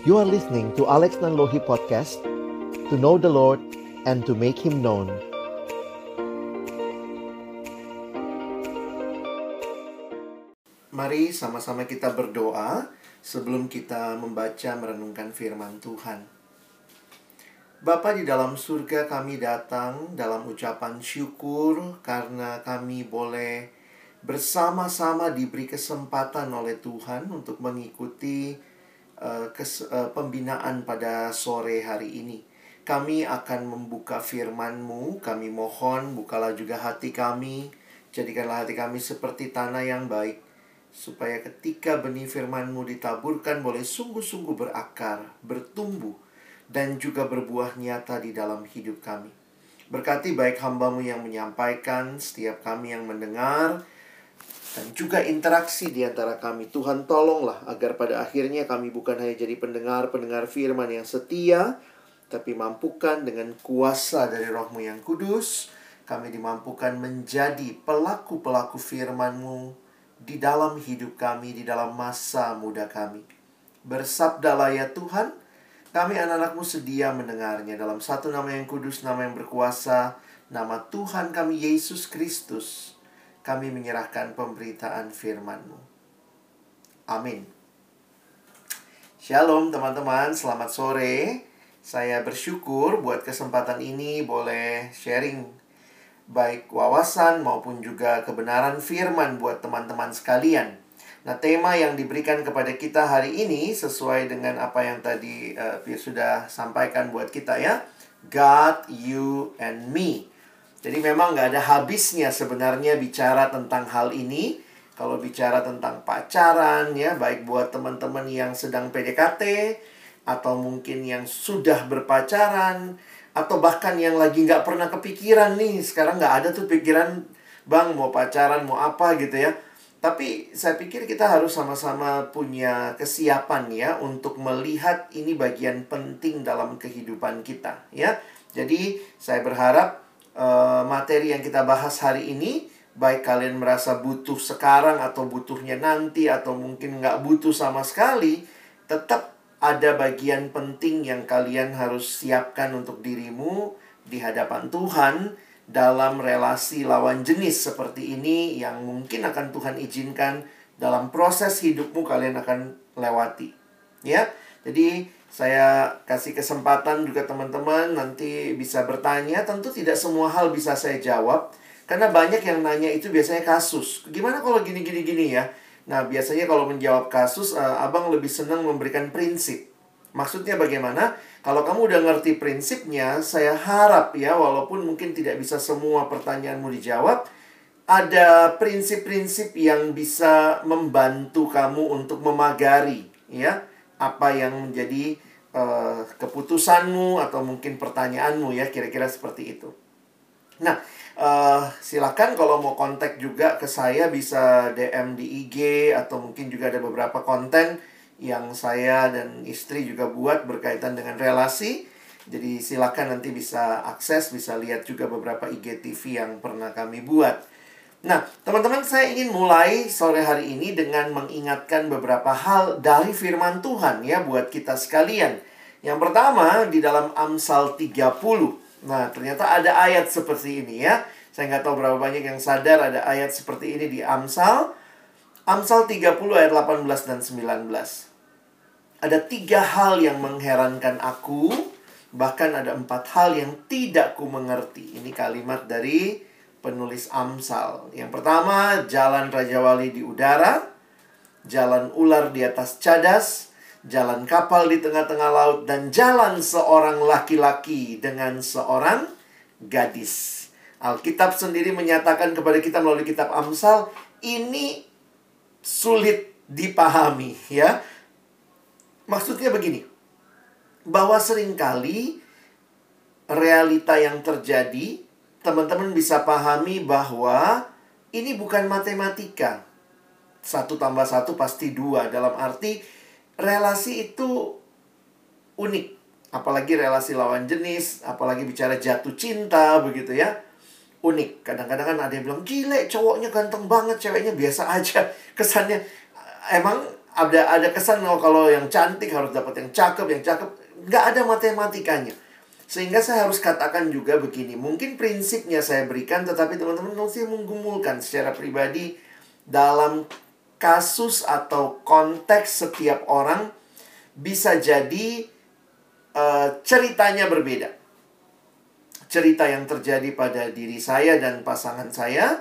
You are listening to Alex Nanlohi Podcast To know the Lord and to make Him known Mari sama-sama kita berdoa sebelum kita membaca merenungkan firman Tuhan. Bapa di dalam surga kami datang dalam ucapan syukur karena kami boleh bersama-sama diberi kesempatan oleh Tuhan untuk mengikuti uh, kes, uh, pembinaan pada sore hari ini. Kami akan membuka firman-Mu, kami mohon bukalah juga hati kami, jadikanlah hati kami seperti tanah yang baik, supaya ketika benih firman-Mu ditaburkan boleh sungguh-sungguh berakar, bertumbuh, dan juga berbuah nyata di dalam hidup kami. Berkati baik hambamu yang menyampaikan, setiap kami yang mendengar, dan juga interaksi di antara kami. Tuhan tolonglah agar pada akhirnya kami bukan hanya jadi pendengar-pendengar firman yang setia, tapi mampukan dengan kuasa dari rohmu yang kudus, kami dimampukan menjadi pelaku-pelaku firman-Mu di dalam hidup kami, di dalam masa muda kami. Bersabdalah ya Tuhan, kami anak-anakmu sedia mendengarnya dalam satu nama yang kudus, nama yang berkuasa, nama Tuhan kami Yesus Kristus kami menyerahkan pemberitaan firman-Mu. Amin. Shalom teman-teman, selamat sore. Saya bersyukur buat kesempatan ini boleh sharing baik wawasan maupun juga kebenaran firman buat teman-teman sekalian. Nah, tema yang diberikan kepada kita hari ini sesuai dengan apa yang tadi uh, sudah sampaikan buat kita ya. God, you, and me. Jadi memang nggak ada habisnya sebenarnya bicara tentang hal ini. Kalau bicara tentang pacaran ya, baik buat teman-teman yang sedang PDKT atau mungkin yang sudah berpacaran atau bahkan yang lagi nggak pernah kepikiran nih sekarang nggak ada tuh pikiran bang mau pacaran mau apa gitu ya. Tapi saya pikir kita harus sama-sama punya kesiapan ya untuk melihat ini bagian penting dalam kehidupan kita ya. Jadi saya berharap uh, materi yang kita bahas hari ini baik kalian merasa butuh sekarang atau butuhnya nanti atau mungkin nggak butuh sama sekali tetap ada bagian penting yang kalian harus siapkan untuk dirimu di hadapan Tuhan dalam relasi lawan jenis seperti ini yang mungkin akan Tuhan izinkan dalam proses hidupmu kalian akan lewati. Ya jadi saya kasih kesempatan juga teman-teman nanti bisa bertanya. Tentu tidak semua hal bisa saya jawab. Karena banyak yang nanya itu biasanya kasus. Gimana kalau gini-gini-gini ya? Nah, biasanya kalau menjawab kasus, uh, abang lebih senang memberikan prinsip. Maksudnya bagaimana? Kalau kamu udah ngerti prinsipnya, saya harap ya, walaupun mungkin tidak bisa semua pertanyaanmu dijawab, ada prinsip-prinsip yang bisa membantu kamu untuk memagari, ya apa yang menjadi uh, keputusanmu atau mungkin pertanyaanmu ya kira-kira seperti itu. Nah, uh, silakan kalau mau kontak juga ke saya bisa DM di IG atau mungkin juga ada beberapa konten yang saya dan istri juga buat berkaitan dengan relasi. Jadi silakan nanti bisa akses, bisa lihat juga beberapa IGTV yang pernah kami buat. Nah, teman-teman saya ingin mulai sore hari ini dengan mengingatkan beberapa hal dari firman Tuhan ya buat kita sekalian. Yang pertama di dalam Amsal 30. Nah, ternyata ada ayat seperti ini ya. Saya nggak tahu berapa banyak yang sadar ada ayat seperti ini di Amsal. Amsal 30 ayat 18 dan 19. Ada tiga hal yang mengherankan aku, bahkan ada empat hal yang tidak ku mengerti. Ini kalimat dari penulis Amsal. Yang pertama, jalan Raja Wali di udara, jalan ular di atas cadas, jalan kapal di tengah-tengah laut, dan jalan seorang laki-laki dengan seorang gadis. Alkitab sendiri menyatakan kepada kita melalui kitab Amsal, ini sulit dipahami ya. Maksudnya begini, bahwa sering kali realita yang terjadi teman-teman bisa pahami bahwa ini bukan matematika. Satu tambah satu pasti dua. Dalam arti relasi itu unik. Apalagi relasi lawan jenis, apalagi bicara jatuh cinta begitu ya. Unik. Kadang-kadang kan ada yang bilang, gile cowoknya ganteng banget, ceweknya biasa aja. Kesannya, emang ada ada kesan kalau yang cantik harus dapat yang cakep, yang cakep nggak ada matematikanya. Sehingga saya harus katakan juga begini, mungkin prinsipnya saya berikan, tetapi teman-teman mesti menggumulkan secara pribadi dalam kasus atau konteks setiap orang bisa jadi uh, ceritanya berbeda. Cerita yang terjadi pada diri saya dan pasangan saya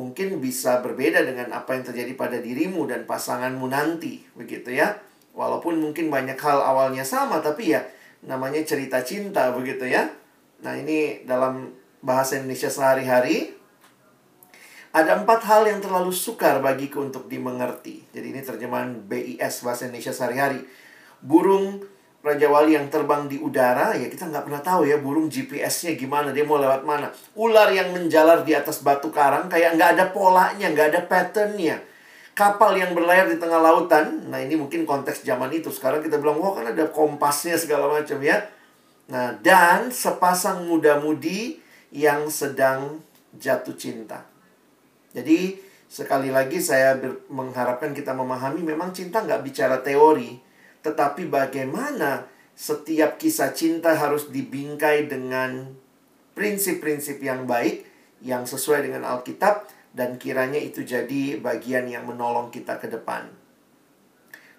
mungkin bisa berbeda dengan apa yang terjadi pada dirimu dan pasanganmu nanti, begitu ya. Walaupun mungkin banyak hal awalnya sama, tapi ya namanya cerita cinta, begitu ya. Nah, ini dalam bahasa Indonesia sehari-hari ada empat hal yang terlalu sukar bagiku untuk dimengerti. Jadi ini terjemahan BIS bahasa Indonesia sehari-hari. Burung Raja Wali yang terbang di udara, ya kita nggak pernah tahu ya burung GPS-nya gimana, dia mau lewat mana. Ular yang menjalar di atas batu karang, kayak nggak ada polanya, nggak ada patternnya. Kapal yang berlayar di tengah lautan, nah ini mungkin konteks zaman itu. Sekarang kita bilang, wah kan ada kompasnya segala macam ya. Nah, dan sepasang muda-mudi yang sedang jatuh cinta. Jadi, sekali lagi saya mengharapkan kita memahami memang cinta nggak bicara teori, tetapi bagaimana setiap kisah cinta harus dibingkai dengan prinsip-prinsip yang baik yang sesuai dengan Alkitab dan kiranya itu jadi bagian yang menolong kita ke depan.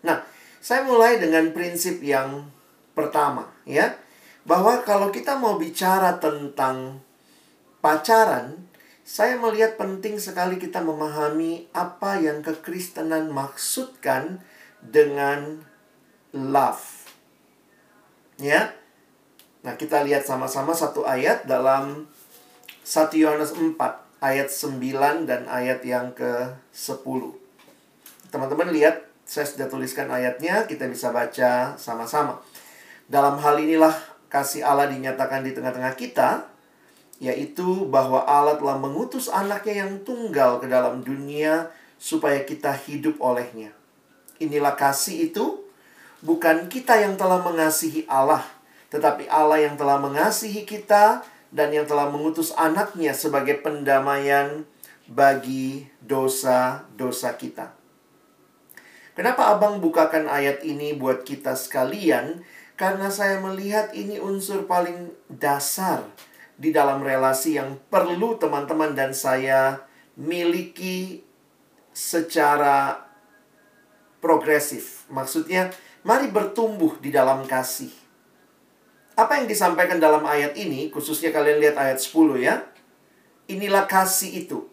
Nah, saya mulai dengan prinsip yang pertama ya, bahwa kalau kita mau bicara tentang pacaran, saya melihat penting sekali kita memahami apa yang kekristenan maksudkan dengan love. Ya. Nah, kita lihat sama-sama satu ayat dalam 1 Yohanes 4 ayat 9 dan ayat yang ke-10. Teman-teman lihat, saya sudah tuliskan ayatnya, kita bisa baca sama-sama. Dalam hal inilah kasih Allah dinyatakan di tengah-tengah kita, yaitu bahwa Allah telah mengutus anaknya yang tunggal ke dalam dunia supaya kita hidup olehnya. Inilah kasih itu, bukan kita yang telah mengasihi Allah, tetapi Allah yang telah mengasihi kita dan yang telah mengutus anaknya sebagai pendamaian bagi dosa-dosa kita. Kenapa abang bukakan ayat ini buat kita sekalian? Karena saya melihat ini unsur paling dasar di dalam relasi yang perlu teman-teman dan saya miliki secara progresif. Maksudnya, Mari bertumbuh di dalam kasih. Apa yang disampaikan dalam ayat ini, khususnya kalian lihat ayat 10 ya. Inilah kasih itu.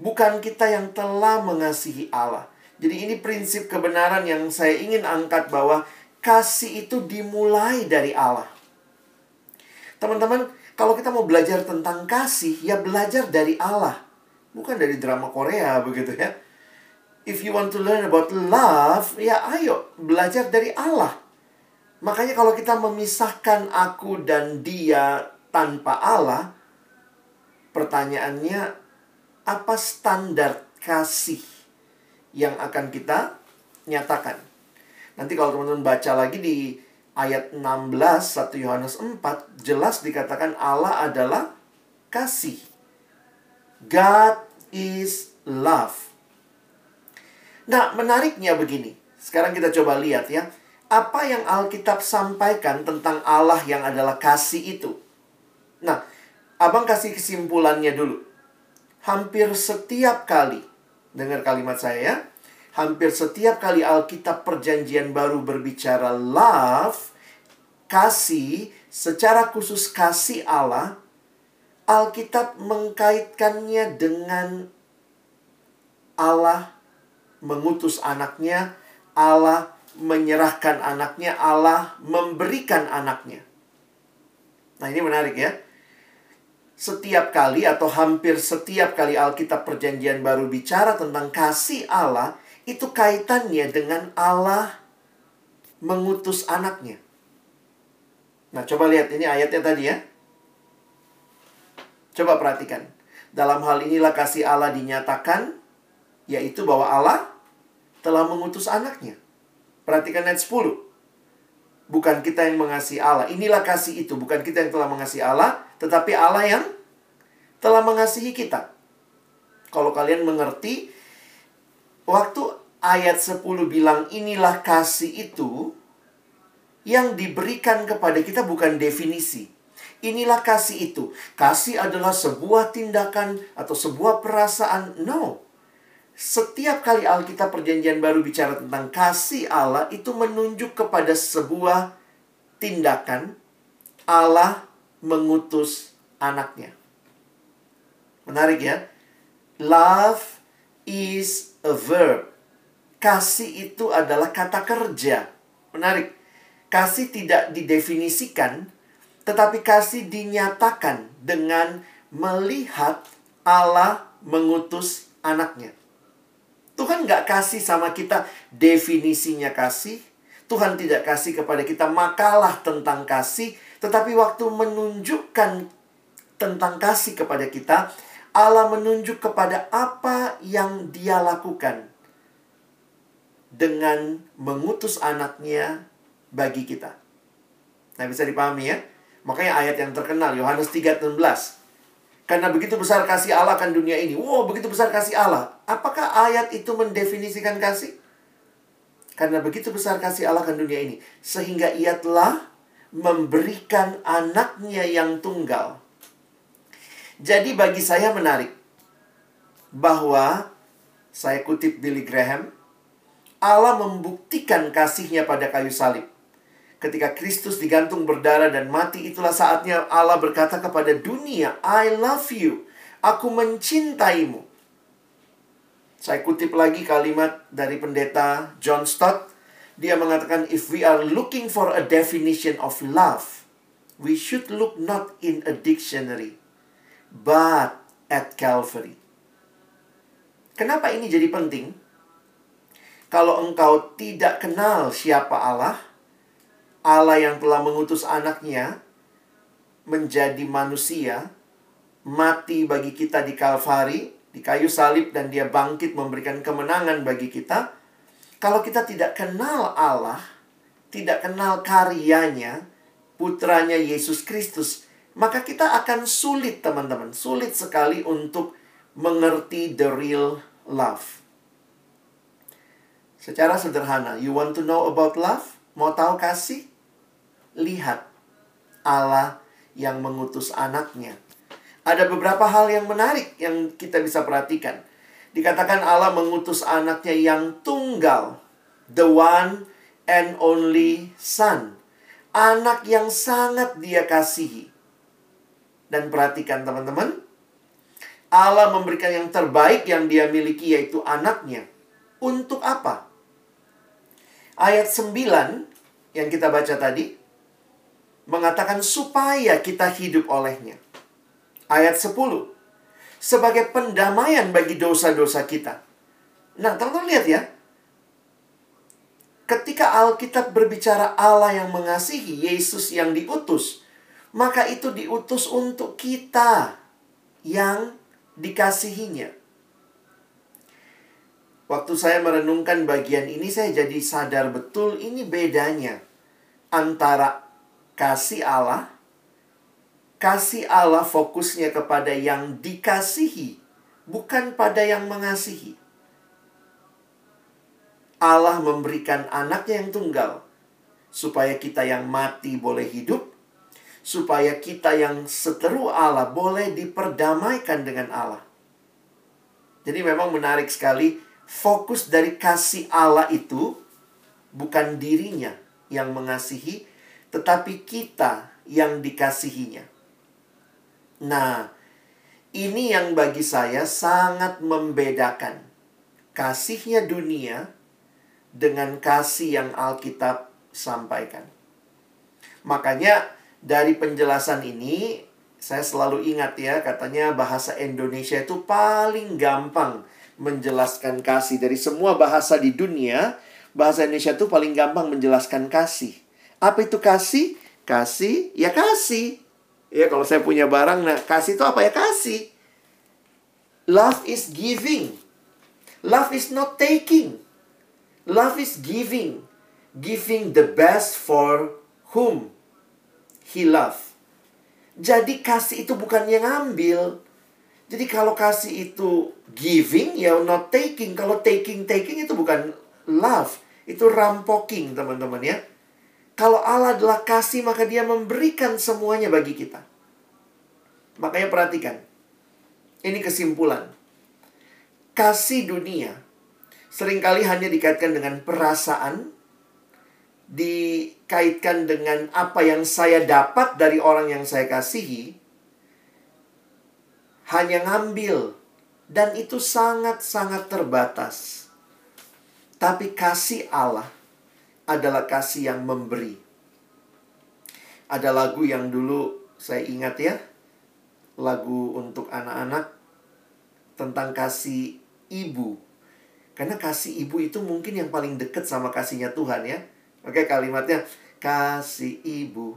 Bukan kita yang telah mengasihi Allah. Jadi ini prinsip kebenaran yang saya ingin angkat bahwa kasih itu dimulai dari Allah. Teman-teman, kalau kita mau belajar tentang kasih, ya belajar dari Allah. Bukan dari drama Korea begitu ya if you want to learn about love, ya ayo belajar dari Allah. Makanya kalau kita memisahkan aku dan dia tanpa Allah, pertanyaannya apa standar kasih yang akan kita nyatakan? Nanti kalau teman-teman baca lagi di ayat 16 1 Yohanes 4 jelas dikatakan Allah adalah kasih. God is love. Nah, menariknya begini. Sekarang kita coba lihat ya. Apa yang Alkitab sampaikan tentang Allah yang adalah kasih itu? Nah, Abang kasih kesimpulannya dulu. Hampir setiap kali, dengar kalimat saya ya. Hampir setiap kali Alkitab perjanjian baru berbicara love, kasih, secara khusus kasih Allah, Alkitab mengkaitkannya dengan Allah mengutus anaknya, Allah menyerahkan anaknya, Allah memberikan anaknya. Nah, ini menarik ya. Setiap kali atau hampir setiap kali Alkitab Perjanjian Baru bicara tentang kasih Allah, itu kaitannya dengan Allah mengutus anaknya. Nah, coba lihat ini ayatnya tadi ya. Coba perhatikan. Dalam hal inilah kasih Allah dinyatakan, yaitu bahwa Allah telah mengutus anaknya. Perhatikan ayat 10. Bukan kita yang mengasihi Allah. Inilah kasih itu. Bukan kita yang telah mengasihi Allah. Tetapi Allah yang telah mengasihi kita. Kalau kalian mengerti, waktu ayat 10 bilang inilah kasih itu yang diberikan kepada kita bukan definisi. Inilah kasih itu. Kasih adalah sebuah tindakan atau sebuah perasaan. No. Setiap kali Alkitab Perjanjian Baru bicara tentang kasih Allah itu menunjuk kepada sebuah tindakan Allah mengutus anaknya. Menarik ya. Love is a verb. Kasih itu adalah kata kerja. Menarik. Kasih tidak didefinisikan, tetapi kasih dinyatakan dengan melihat Allah mengutus anaknya. Tuhan nggak kasih sama kita definisinya kasih. Tuhan tidak kasih kepada kita makalah tentang kasih. Tetapi waktu menunjukkan tentang kasih kepada kita, Allah menunjuk kepada apa yang dia lakukan dengan mengutus anaknya bagi kita. Nah, bisa dipahami ya? Makanya ayat yang terkenal Yohanes 3:16. Karena begitu besar kasih Allah akan dunia ini. Wow, begitu besar kasih Allah. Apakah ayat itu mendefinisikan kasih? Karena begitu besar kasih Allah akan dunia ini. Sehingga ia telah memberikan anaknya yang tunggal jadi bagi saya menarik bahwa saya kutip Billy Graham, Allah membuktikan kasihnya pada kayu salib. Ketika Kristus digantung berdarah dan mati, itulah saatnya Allah berkata kepada dunia, I love you. Aku mencintaimu. Saya kutip lagi kalimat dari pendeta John Stott. Dia mengatakan, if we are looking for a definition of love, we should look not in a dictionary, but at Calvary. Kenapa ini jadi penting? Kalau engkau tidak kenal siapa Allah, Allah yang telah mengutus anaknya menjadi manusia, mati bagi kita di Kalvari, di kayu salib dan dia bangkit memberikan kemenangan bagi kita. Kalau kita tidak kenal Allah, tidak kenal karyanya, putranya Yesus Kristus, maka kita akan sulit teman-teman, sulit sekali untuk mengerti the real love. Secara sederhana, you want to know about love? Mau tahu kasih? Lihat Allah yang mengutus anaknya. Ada beberapa hal yang menarik yang kita bisa perhatikan. Dikatakan Allah mengutus anaknya yang tunggal, the one and only son. Anak yang sangat dia kasihi. Dan perhatikan teman-teman, Allah memberikan yang terbaik yang dia miliki yaitu anaknya. Untuk apa? Ayat 9 yang kita baca tadi mengatakan supaya kita hidup olehnya. Ayat 10 sebagai pendamaian bagi dosa-dosa kita. Nah, teman-teman lihat ya. Ketika Alkitab berbicara Allah yang mengasihi, Yesus yang diutus, maka itu diutus untuk kita yang dikasihinya. Waktu saya merenungkan bagian ini, saya jadi sadar betul ini bedanya antara kasih Allah, kasih Allah fokusnya kepada yang dikasihi, bukan pada yang mengasihi. Allah memberikan anaknya yang tunggal, supaya kita yang mati boleh hidup, supaya kita yang seteru Allah boleh diperdamaikan dengan Allah. Jadi memang menarik sekali fokus dari kasih Allah itu bukan dirinya yang mengasihi tetapi kita yang dikasihinya. Nah, ini yang bagi saya sangat membedakan kasihnya dunia dengan kasih yang Alkitab sampaikan. Makanya dari penjelasan ini, saya selalu ingat ya, katanya bahasa Indonesia itu paling gampang menjelaskan kasih. Dari semua bahasa di dunia, bahasa Indonesia itu paling gampang menjelaskan kasih. Apa itu kasih? Kasih, ya kasih. Ya kalau saya punya barang, nah kasih itu apa ya kasih. Love is giving. Love is not taking. Love is giving. Giving the best for whom? he love. Jadi kasih itu bukan yang ngambil. Jadi kalau kasih itu giving, ya not taking. Kalau taking-taking itu bukan love. Itu rampoking, teman-teman ya. Kalau Allah adalah kasih, maka dia memberikan semuanya bagi kita. Makanya perhatikan. Ini kesimpulan. Kasih dunia sering kali hanya dikaitkan dengan perasaan, dikaitkan dengan apa yang saya dapat dari orang yang saya kasihi, hanya ngambil dan itu sangat-sangat terbatas. Tapi kasih Allah adalah kasih yang memberi. Ada lagu yang dulu saya ingat ya, lagu untuk anak-anak tentang kasih ibu. Karena kasih ibu itu mungkin yang paling dekat sama kasihnya Tuhan ya. Oke kalimatnya, kasih ibu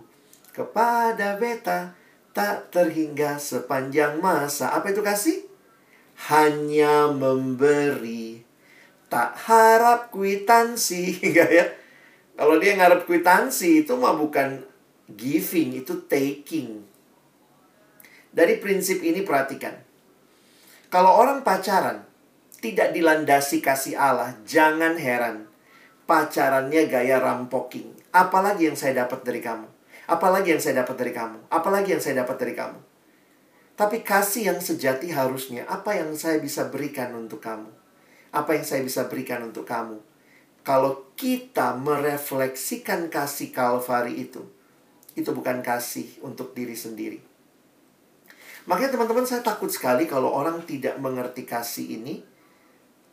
kepada beta tak terhingga sepanjang masa. Apa itu kasih? Hanya memberi. Tak harap kwitansi. Enggak ya? Kalau dia ngarep kwitansi itu mah bukan giving, itu taking. Dari prinsip ini perhatikan. Kalau orang pacaran tidak dilandasi kasih Allah, jangan heran. Pacarannya gaya rampoking. Apalagi yang saya dapat dari kamu? Apalagi yang saya dapat dari kamu? Apalagi yang saya dapat dari kamu? Tapi kasih yang sejati harusnya apa yang saya bisa berikan untuk kamu? Apa yang saya bisa berikan untuk kamu? Kalau kita merefleksikan kasih Kalvari itu, itu bukan kasih untuk diri sendiri. Makanya teman-teman saya takut sekali kalau orang tidak mengerti kasih ini,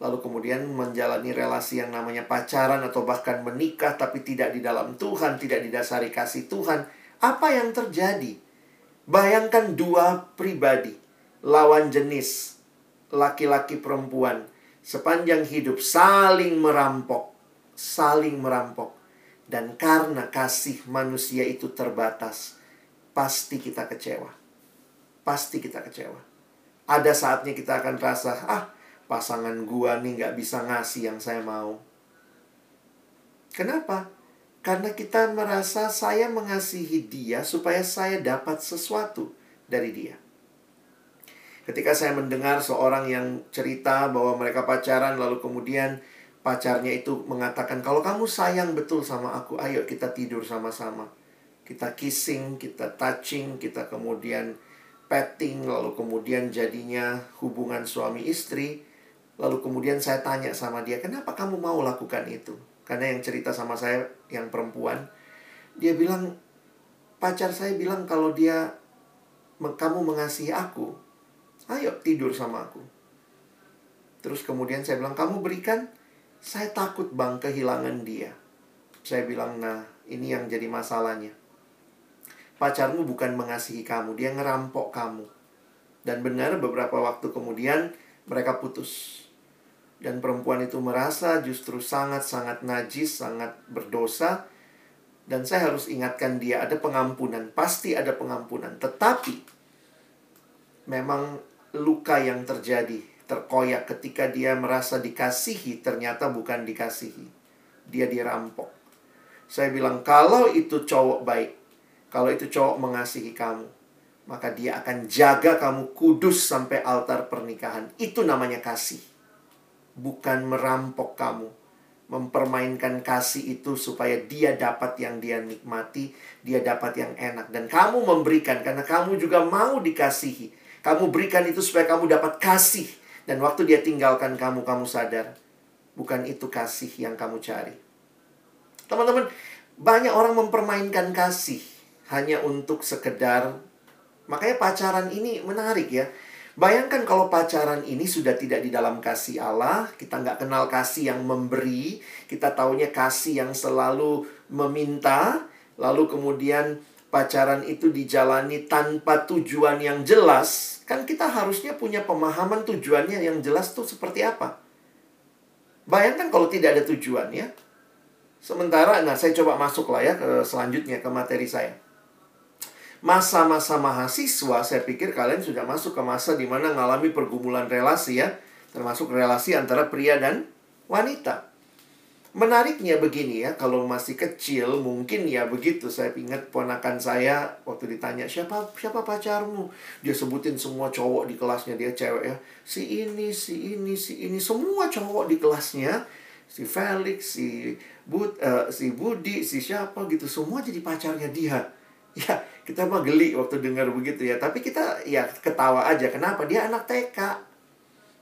lalu kemudian menjalani relasi yang namanya pacaran atau bahkan menikah tapi tidak di dalam Tuhan, tidak didasari kasih Tuhan, apa yang terjadi? Bayangkan dua pribadi, lawan jenis, laki-laki perempuan, sepanjang hidup saling merampok, saling merampok. Dan karena kasih manusia itu terbatas, pasti kita kecewa. Pasti kita kecewa. Ada saatnya kita akan rasa, ah pasangan gua nih nggak bisa ngasih yang saya mau. Kenapa? Karena kita merasa saya mengasihi dia supaya saya dapat sesuatu dari dia. Ketika saya mendengar seorang yang cerita bahwa mereka pacaran lalu kemudian pacarnya itu mengatakan kalau kamu sayang betul sama aku, ayo kita tidur sama-sama. Kita kissing, kita touching, kita kemudian petting, lalu kemudian jadinya hubungan suami istri Lalu kemudian saya tanya sama dia, kenapa kamu mau lakukan itu? Karena yang cerita sama saya yang perempuan, dia bilang, pacar saya bilang kalau dia, kamu mengasihi aku, ayo tidur sama aku. Terus kemudian saya bilang, kamu berikan, saya takut bang kehilangan dia. Saya bilang, nah ini yang jadi masalahnya. Pacarmu bukan mengasihi kamu, dia ngerampok kamu. Dan benar beberapa waktu kemudian mereka putus dan perempuan itu merasa justru sangat-sangat najis, sangat berdosa dan saya harus ingatkan dia ada pengampunan, pasti ada pengampunan. Tetapi memang luka yang terjadi terkoyak ketika dia merasa dikasihi ternyata bukan dikasihi. Dia dirampok. Saya bilang kalau itu cowok baik, kalau itu cowok mengasihi kamu, maka dia akan jaga kamu kudus sampai altar pernikahan. Itu namanya kasih bukan merampok kamu. Mempermainkan kasih itu supaya dia dapat yang dia nikmati, dia dapat yang enak. Dan kamu memberikan karena kamu juga mau dikasihi. Kamu berikan itu supaya kamu dapat kasih. Dan waktu dia tinggalkan kamu, kamu sadar. Bukan itu kasih yang kamu cari. Teman-teman, banyak orang mempermainkan kasih hanya untuk sekedar Makanya pacaran ini menarik ya. Bayangkan kalau pacaran ini sudah tidak di dalam kasih Allah, kita nggak kenal kasih yang memberi, kita taunya kasih yang selalu meminta, lalu kemudian pacaran itu dijalani tanpa tujuan yang jelas, kan kita harusnya punya pemahaman tujuannya yang jelas tuh seperti apa. Bayangkan kalau tidak ada tujuan ya. Sementara, nah saya coba masuk lah ya ke selanjutnya ke materi saya masa-masa mahasiswa, saya pikir kalian sudah masuk ke masa di mana mengalami pergumulan relasi ya, termasuk relasi antara pria dan wanita. Menariknya begini ya, kalau masih kecil mungkin ya begitu. Saya ingat ponakan saya waktu ditanya siapa siapa pacarmu, dia sebutin semua cowok di kelasnya dia cewek ya. Si ini, si ini, si ini, semua cowok di kelasnya, si Felix, si Bud, uh, si Budi, si siapa gitu, semua jadi pacarnya dia. Ya, kita mah geli waktu dengar begitu ya. Tapi kita ya ketawa aja. Kenapa? Dia anak TK.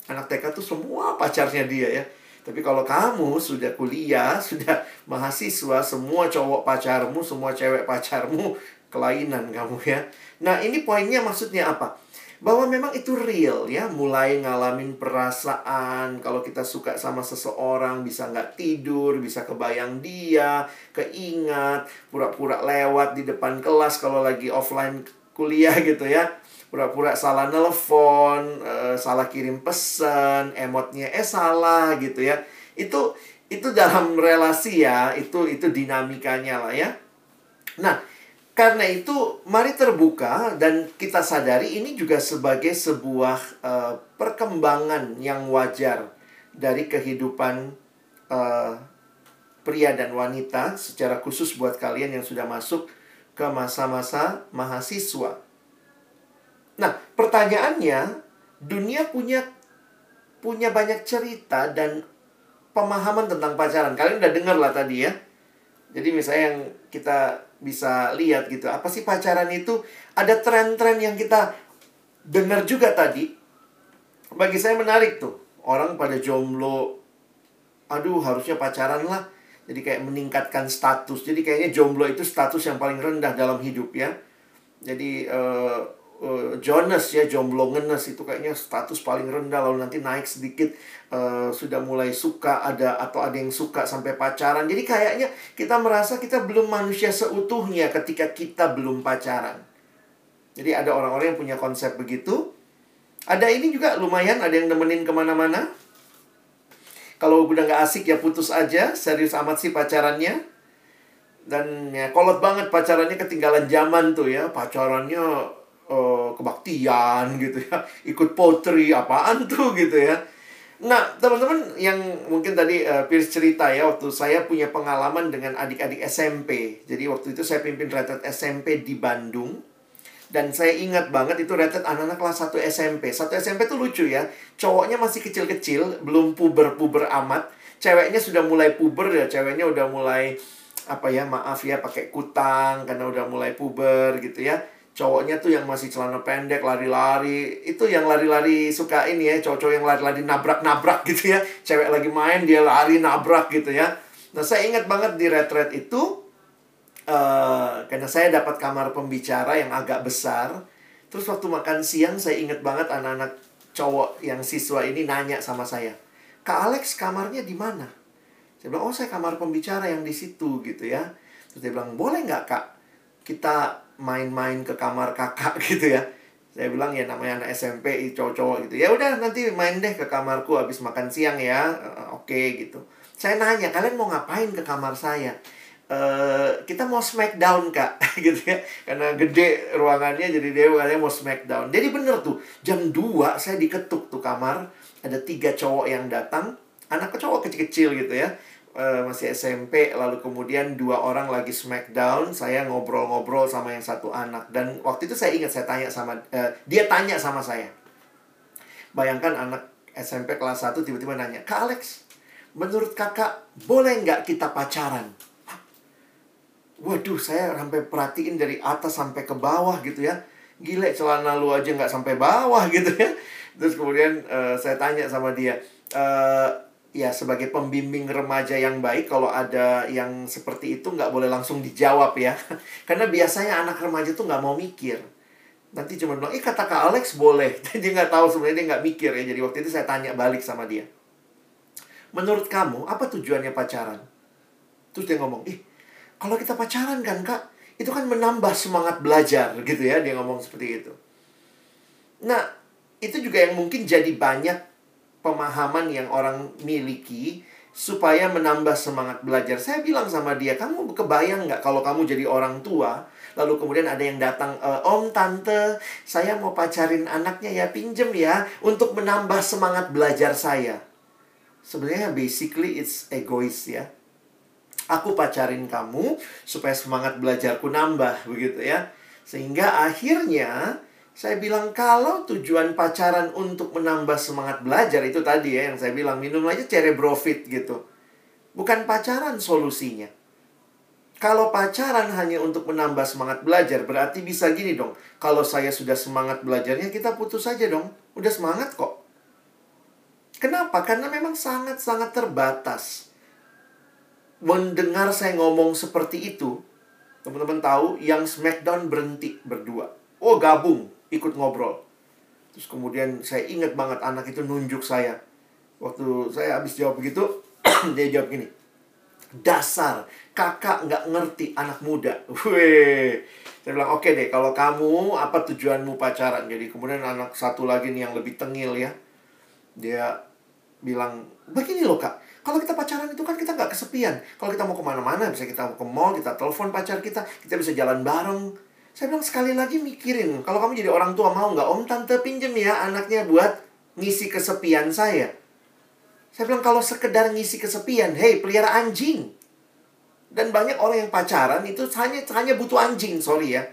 Anak TK tuh semua pacarnya dia ya tapi kalau kamu sudah kuliah, sudah mahasiswa, semua cowok pacarmu, semua cewek pacarmu, kelainan kamu ya. Nah, ini poinnya maksudnya apa? Bahwa memang itu real ya, mulai ngalamin perasaan, kalau kita suka sama seseorang bisa nggak tidur, bisa kebayang dia, keingat, pura-pura lewat di depan kelas kalau lagi offline kuliah gitu ya pura-pura salah nelfon, uh, salah kirim pesan, emotnya eh salah gitu ya. Itu itu dalam relasi ya, itu itu dinamikanya lah ya. Nah, karena itu mari terbuka dan kita sadari ini juga sebagai sebuah uh, perkembangan yang wajar dari kehidupan uh, pria dan wanita secara khusus buat kalian yang sudah masuk ke masa-masa mahasiswa. Nah, pertanyaannya, dunia punya punya banyak cerita dan pemahaman tentang pacaran. Kalian udah denger lah tadi ya. Jadi misalnya yang kita bisa lihat gitu, apa sih pacaran itu? Ada tren-tren yang kita dengar juga tadi. Bagi saya menarik tuh. Orang pada jomblo, aduh harusnya pacaran lah. Jadi kayak meningkatkan status. Jadi kayaknya jomblo itu status yang paling rendah dalam hidup ya. Jadi uh, uh, Jonas ya jomblo ngenes itu kayaknya status paling rendah. Lalu nanti naik sedikit uh, sudah mulai suka ada atau ada yang suka sampai pacaran. Jadi kayaknya kita merasa kita belum manusia seutuhnya ketika kita belum pacaran. Jadi ada orang-orang yang punya konsep begitu. Ada ini juga lumayan ada yang nemenin ke mana-mana. Kalau udah nggak asik ya putus aja serius amat sih pacarannya. Dan ya kolot banget pacarannya ketinggalan zaman tuh ya pacarannya uh, kebaktian gitu ya ikut potri apaan tuh gitu ya nah teman-teman yang mungkin tadi uh, Pierce cerita ya waktu saya punya pengalaman dengan adik-adik SMP jadi waktu itu saya pimpin retret SMP di Bandung dan saya ingat banget itu retret anak-anak kelas 1 SMP. Satu SMP tuh lucu ya. Cowoknya masih kecil-kecil, belum puber-puber amat. Ceweknya sudah mulai puber ya, ceweknya udah mulai apa ya, maaf ya pakai kutang karena udah mulai puber gitu ya cowoknya tuh yang masih celana pendek lari-lari. Itu yang lari-lari suka ini ya cowok-cowok yang lari-lari nabrak-nabrak gitu ya. Cewek lagi main dia lari nabrak gitu ya. Nah saya ingat banget di retret itu uh, karena saya dapat kamar pembicara yang agak besar. Terus waktu makan siang saya ingat banget anak-anak cowok yang siswa ini nanya sama saya kak Alex kamarnya di mana? Saya bilang oh saya kamar pembicara yang di situ gitu ya. Terus dia bilang boleh nggak kak? Kita main-main ke kamar kakak gitu ya. Saya bilang ya namanya anak SMP cowok-cowok gitu. Ya udah nanti main deh ke kamarku habis makan siang ya. Uh, oke okay, gitu. Saya nanya kalian mau ngapain ke kamar saya? Uh, kita mau smackdown kak gitu ya. Karena gede ruangannya jadi dia katanya mau smackdown jadi bener tuh jam 2 saya diketuk tuh kamar ada tiga cowok yang datang anak cowok kecil-kecil gitu ya uh, masih SMP lalu kemudian dua orang lagi smackdown saya ngobrol-ngobrol sama yang satu anak dan waktu itu saya ingat saya tanya sama uh, dia tanya sama saya bayangkan anak SMP kelas 1 tiba-tiba nanya Kak Alex menurut kakak boleh nggak kita pacaran Waduh, saya sampai perhatiin dari atas sampai ke bawah gitu ya. Gile, celana lu aja nggak sampai bawah gitu ya. Terus kemudian uh, saya tanya sama dia, ya sebagai pembimbing remaja yang baik kalau ada yang seperti itu nggak boleh langsung dijawab ya. Karena biasanya anak remaja tuh nggak mau mikir. Nanti cuma bilang ih kata kak Alex boleh. Dia nggak tahu sebenarnya dia nggak mikir ya. Jadi waktu itu saya tanya balik sama dia. Menurut kamu apa tujuannya pacaran? Terus dia ngomong ih kalau kita pacaran kan kak itu kan menambah semangat belajar gitu ya dia ngomong seperti itu. Nah itu juga yang mungkin jadi banyak pemahaman yang orang miliki supaya menambah semangat belajar. Saya bilang sama dia, kamu kebayang nggak kalau kamu jadi orang tua, lalu kemudian ada yang datang, e, Om, Tante, saya mau pacarin anaknya ya, pinjem ya, untuk menambah semangat belajar saya. Sebenarnya basically it's egois ya. Aku pacarin kamu supaya semangat belajarku nambah begitu ya. Sehingga akhirnya saya bilang kalau tujuan pacaran untuk menambah semangat belajar itu tadi ya yang saya bilang minum aja cerebrofit gitu. Bukan pacaran solusinya. Kalau pacaran hanya untuk menambah semangat belajar, berarti bisa gini dong. Kalau saya sudah semangat belajarnya, kita putus saja dong. Udah semangat kok. Kenapa? Karena memang sangat-sangat terbatas mendengar saya ngomong seperti itu, teman-teman tahu yang Smackdown berhenti berdua. Oh, gabung, ikut ngobrol. Terus kemudian saya ingat banget anak itu nunjuk saya. Waktu saya habis jawab begitu, dia jawab gini. Dasar, kakak nggak ngerti anak muda. Weh. Saya bilang, oke okay deh, kalau kamu, apa tujuanmu pacaran? Jadi kemudian anak satu lagi nih yang lebih tengil ya. Dia bilang, begini loh kak, kalau kita pacaran itu kan kita nggak kesepian. Kalau kita mau ke mana-mana, bisa kita mau ke mall, kita telepon pacar kita, kita bisa jalan bareng. Saya bilang sekali lagi mikirin, kalau kamu jadi orang tua mau nggak om tante pinjem ya anaknya buat ngisi kesepian saya. Saya bilang kalau sekedar ngisi kesepian, hei pelihara anjing. Dan banyak orang yang pacaran itu hanya hanya butuh anjing, sorry ya.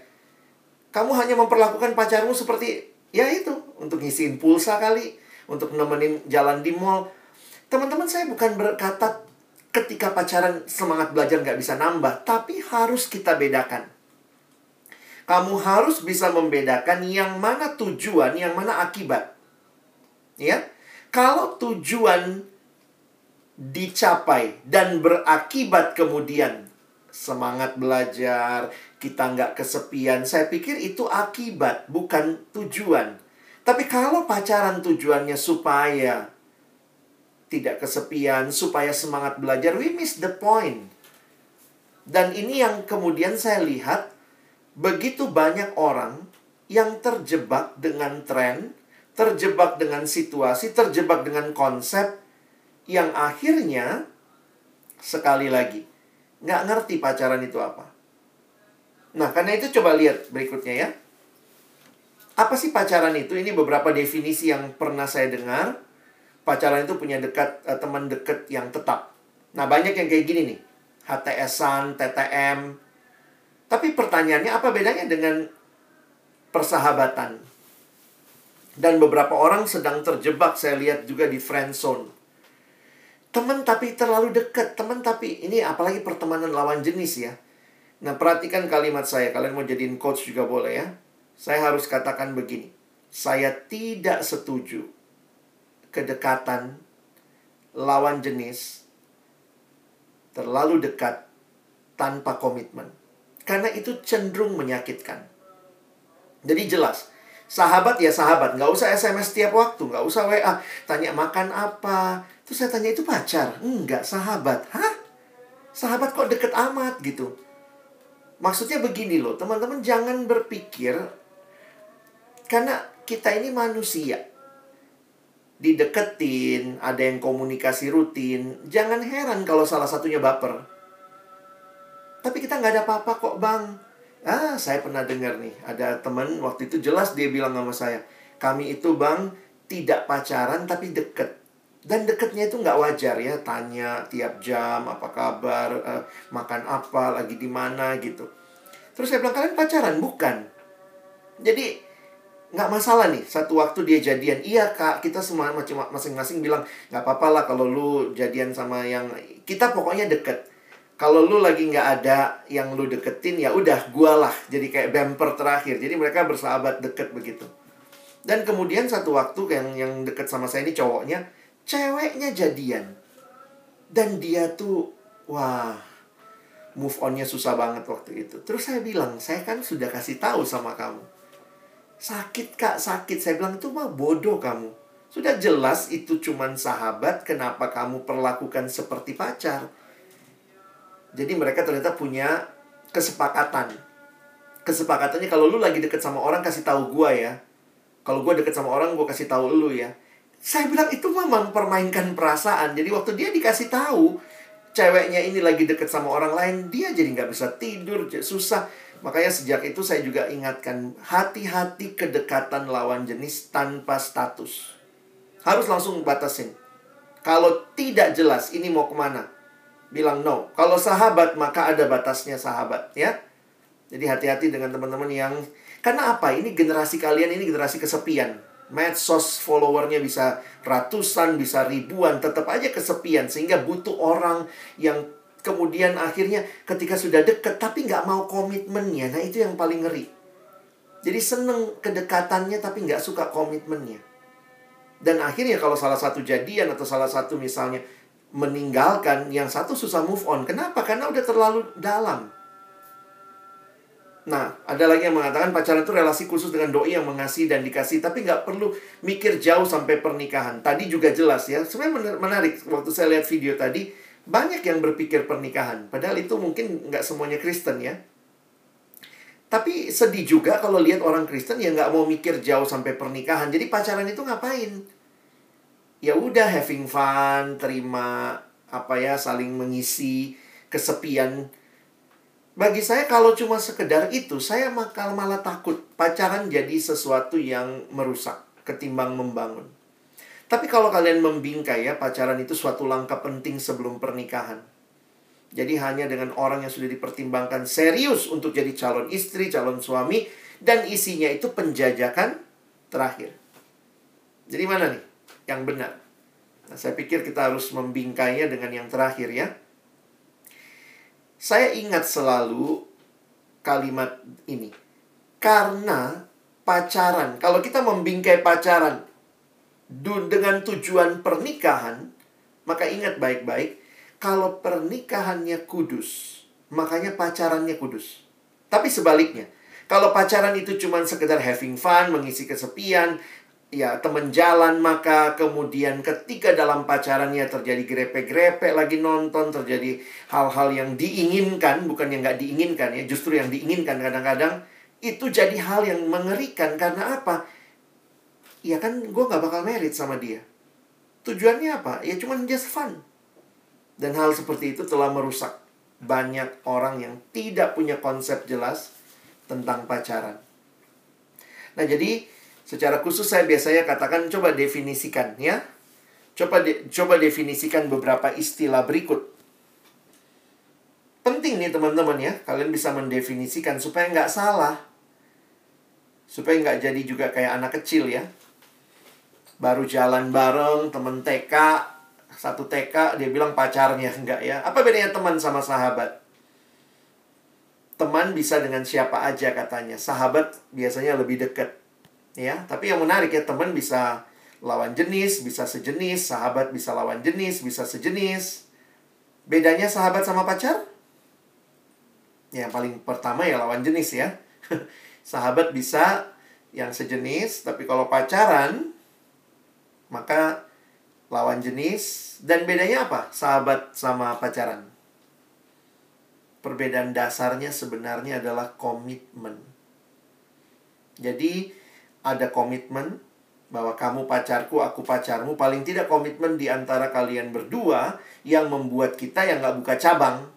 Kamu hanya memperlakukan pacarmu seperti ya itu untuk ngisiin pulsa kali, untuk nemenin jalan di mall Teman-teman saya bukan berkata ketika pacaran semangat belajar nggak bisa nambah, tapi harus kita bedakan. Kamu harus bisa membedakan yang mana tujuan, yang mana akibat. Ya, kalau tujuan dicapai dan berakibat kemudian semangat belajar, kita nggak kesepian. Saya pikir itu akibat, bukan tujuan. Tapi kalau pacaran tujuannya supaya tidak kesepian, supaya semangat belajar. We miss the point. Dan ini yang kemudian saya lihat, begitu banyak orang yang terjebak dengan tren, terjebak dengan situasi, terjebak dengan konsep, yang akhirnya, sekali lagi, nggak ngerti pacaran itu apa. Nah, karena itu coba lihat berikutnya ya. Apa sih pacaran itu? Ini beberapa definisi yang pernah saya dengar pacaran itu punya dekat uh, teman dekat yang tetap. Nah, banyak yang kayak gini nih. HTSan, TTM. Tapi pertanyaannya apa bedanya dengan persahabatan? Dan beberapa orang sedang terjebak saya lihat juga di friend zone. Teman tapi terlalu dekat, teman tapi ini apalagi pertemanan lawan jenis ya. Nah, perhatikan kalimat saya. Kalian mau jadiin coach juga boleh ya. Saya harus katakan begini. Saya tidak setuju kedekatan lawan jenis terlalu dekat tanpa komitmen. Karena itu cenderung menyakitkan. Jadi jelas, sahabat ya sahabat, nggak usah SMS tiap waktu, nggak usah WA, tanya makan apa. Terus saya tanya itu pacar? Enggak, sahabat. Hah? Sahabat kok deket amat gitu. Maksudnya begini loh, teman-teman jangan berpikir karena kita ini manusia dideketin, ada yang komunikasi rutin, jangan heran kalau salah satunya baper. Tapi kita nggak ada apa-apa kok bang. Ah, saya pernah dengar nih, ada teman waktu itu jelas dia bilang sama saya, kami itu bang tidak pacaran tapi deket. Dan deketnya itu nggak wajar ya, tanya tiap jam apa kabar, uh, makan apa, lagi di mana gitu. Terus saya bilang kalian pacaran bukan? Jadi nggak masalah nih satu waktu dia jadian iya kak kita semua masing-masing bilang nggak apa-apa lah kalau lu jadian sama yang kita pokoknya deket kalau lu lagi nggak ada yang lu deketin ya udah gua lah. Jadi kayak bumper terakhir. Jadi mereka bersahabat deket begitu. Dan kemudian satu waktu yang yang deket sama saya ini cowoknya ceweknya jadian. Dan dia tuh wah move onnya susah banget waktu itu. Terus saya bilang saya kan sudah kasih tahu sama kamu. Sakit kak, sakit. Saya bilang itu mah bodoh kamu. Sudah jelas itu cuman sahabat, kenapa kamu perlakukan seperti pacar? Jadi mereka ternyata punya kesepakatan. Kesepakatannya kalau lu lagi deket sama orang kasih tahu gua ya. Kalau gua deket sama orang gua kasih tahu lu ya. Saya bilang itu mah mempermainkan perasaan. Jadi waktu dia dikasih tahu ceweknya ini lagi deket sama orang lain, dia jadi nggak bisa tidur, susah Makanya sejak itu saya juga ingatkan hati-hati kedekatan lawan jenis tanpa status. Harus langsung batasin. Kalau tidak jelas ini mau ke mana, bilang no. Kalau sahabat maka ada batasnya sahabat ya. Jadi hati-hati dengan teman-teman yang karena apa? Ini generasi kalian ini generasi kesepian. Medsos followernya bisa ratusan, bisa ribuan, tetap aja kesepian sehingga butuh orang yang kemudian akhirnya ketika sudah deket tapi nggak mau komitmennya. Nah itu yang paling ngeri. Jadi seneng kedekatannya tapi nggak suka komitmennya. Dan akhirnya kalau salah satu jadian atau salah satu misalnya meninggalkan, yang satu susah move on. Kenapa? Karena udah terlalu dalam. Nah, ada lagi yang mengatakan pacaran itu relasi khusus dengan doi yang mengasihi dan dikasih, tapi nggak perlu mikir jauh sampai pernikahan. Tadi juga jelas ya, sebenarnya menarik. Waktu saya lihat video tadi, banyak yang berpikir pernikahan. Padahal itu mungkin nggak semuanya Kristen ya. Tapi sedih juga kalau lihat orang Kristen yang nggak mau mikir jauh sampai pernikahan. Jadi pacaran itu ngapain? Ya udah having fun, terima apa ya, saling mengisi kesepian bagi saya kalau cuma sekedar itu, saya malah malah takut pacaran jadi sesuatu yang merusak ketimbang membangun. Tapi kalau kalian membingkai ya, pacaran itu suatu langkah penting sebelum pernikahan. Jadi hanya dengan orang yang sudah dipertimbangkan serius untuk jadi calon istri, calon suami, dan isinya itu penjajakan terakhir. Jadi mana nih yang benar? Nah, saya pikir kita harus membingkainya dengan yang terakhir ya. Saya ingat selalu kalimat ini. Karena pacaran, kalau kita membingkai pacaran dengan tujuan pernikahan, maka ingat baik-baik, kalau pernikahannya kudus, makanya pacarannya kudus. Tapi sebaliknya, kalau pacaran itu cuma sekedar having fun, mengisi kesepian, ya teman jalan maka kemudian ketika dalam pacarannya terjadi grepe-grepe lagi nonton terjadi hal-hal yang diinginkan bukan yang nggak diinginkan ya justru yang diinginkan kadang-kadang itu jadi hal yang mengerikan. Karena apa? Ya kan gue nggak bakal merit sama dia. Tujuannya apa? Ya cuma just fun. Dan hal seperti itu telah merusak banyak orang yang tidak punya konsep jelas tentang pacaran. Nah jadi Secara khusus saya biasanya katakan coba definisikan ya. Coba de coba definisikan beberapa istilah berikut. Penting nih teman-teman ya, kalian bisa mendefinisikan supaya nggak salah. Supaya nggak jadi juga kayak anak kecil ya. Baru jalan bareng, temen TK, satu TK, dia bilang pacarnya. Enggak ya. Apa bedanya teman sama sahabat? Teman bisa dengan siapa aja katanya. Sahabat biasanya lebih dekat ya tapi yang menarik ya teman bisa lawan jenis bisa sejenis sahabat bisa lawan jenis bisa sejenis. Bedanya sahabat sama pacar? Ya, paling pertama ya lawan jenis ya. Sahabat bisa yang sejenis tapi kalau pacaran maka lawan jenis. Dan bedanya apa? Sahabat sama pacaran. Perbedaan dasarnya sebenarnya adalah komitmen. Jadi ada komitmen bahwa kamu pacarku, aku pacarmu, paling tidak komitmen di antara kalian berdua yang membuat kita yang nggak buka cabang.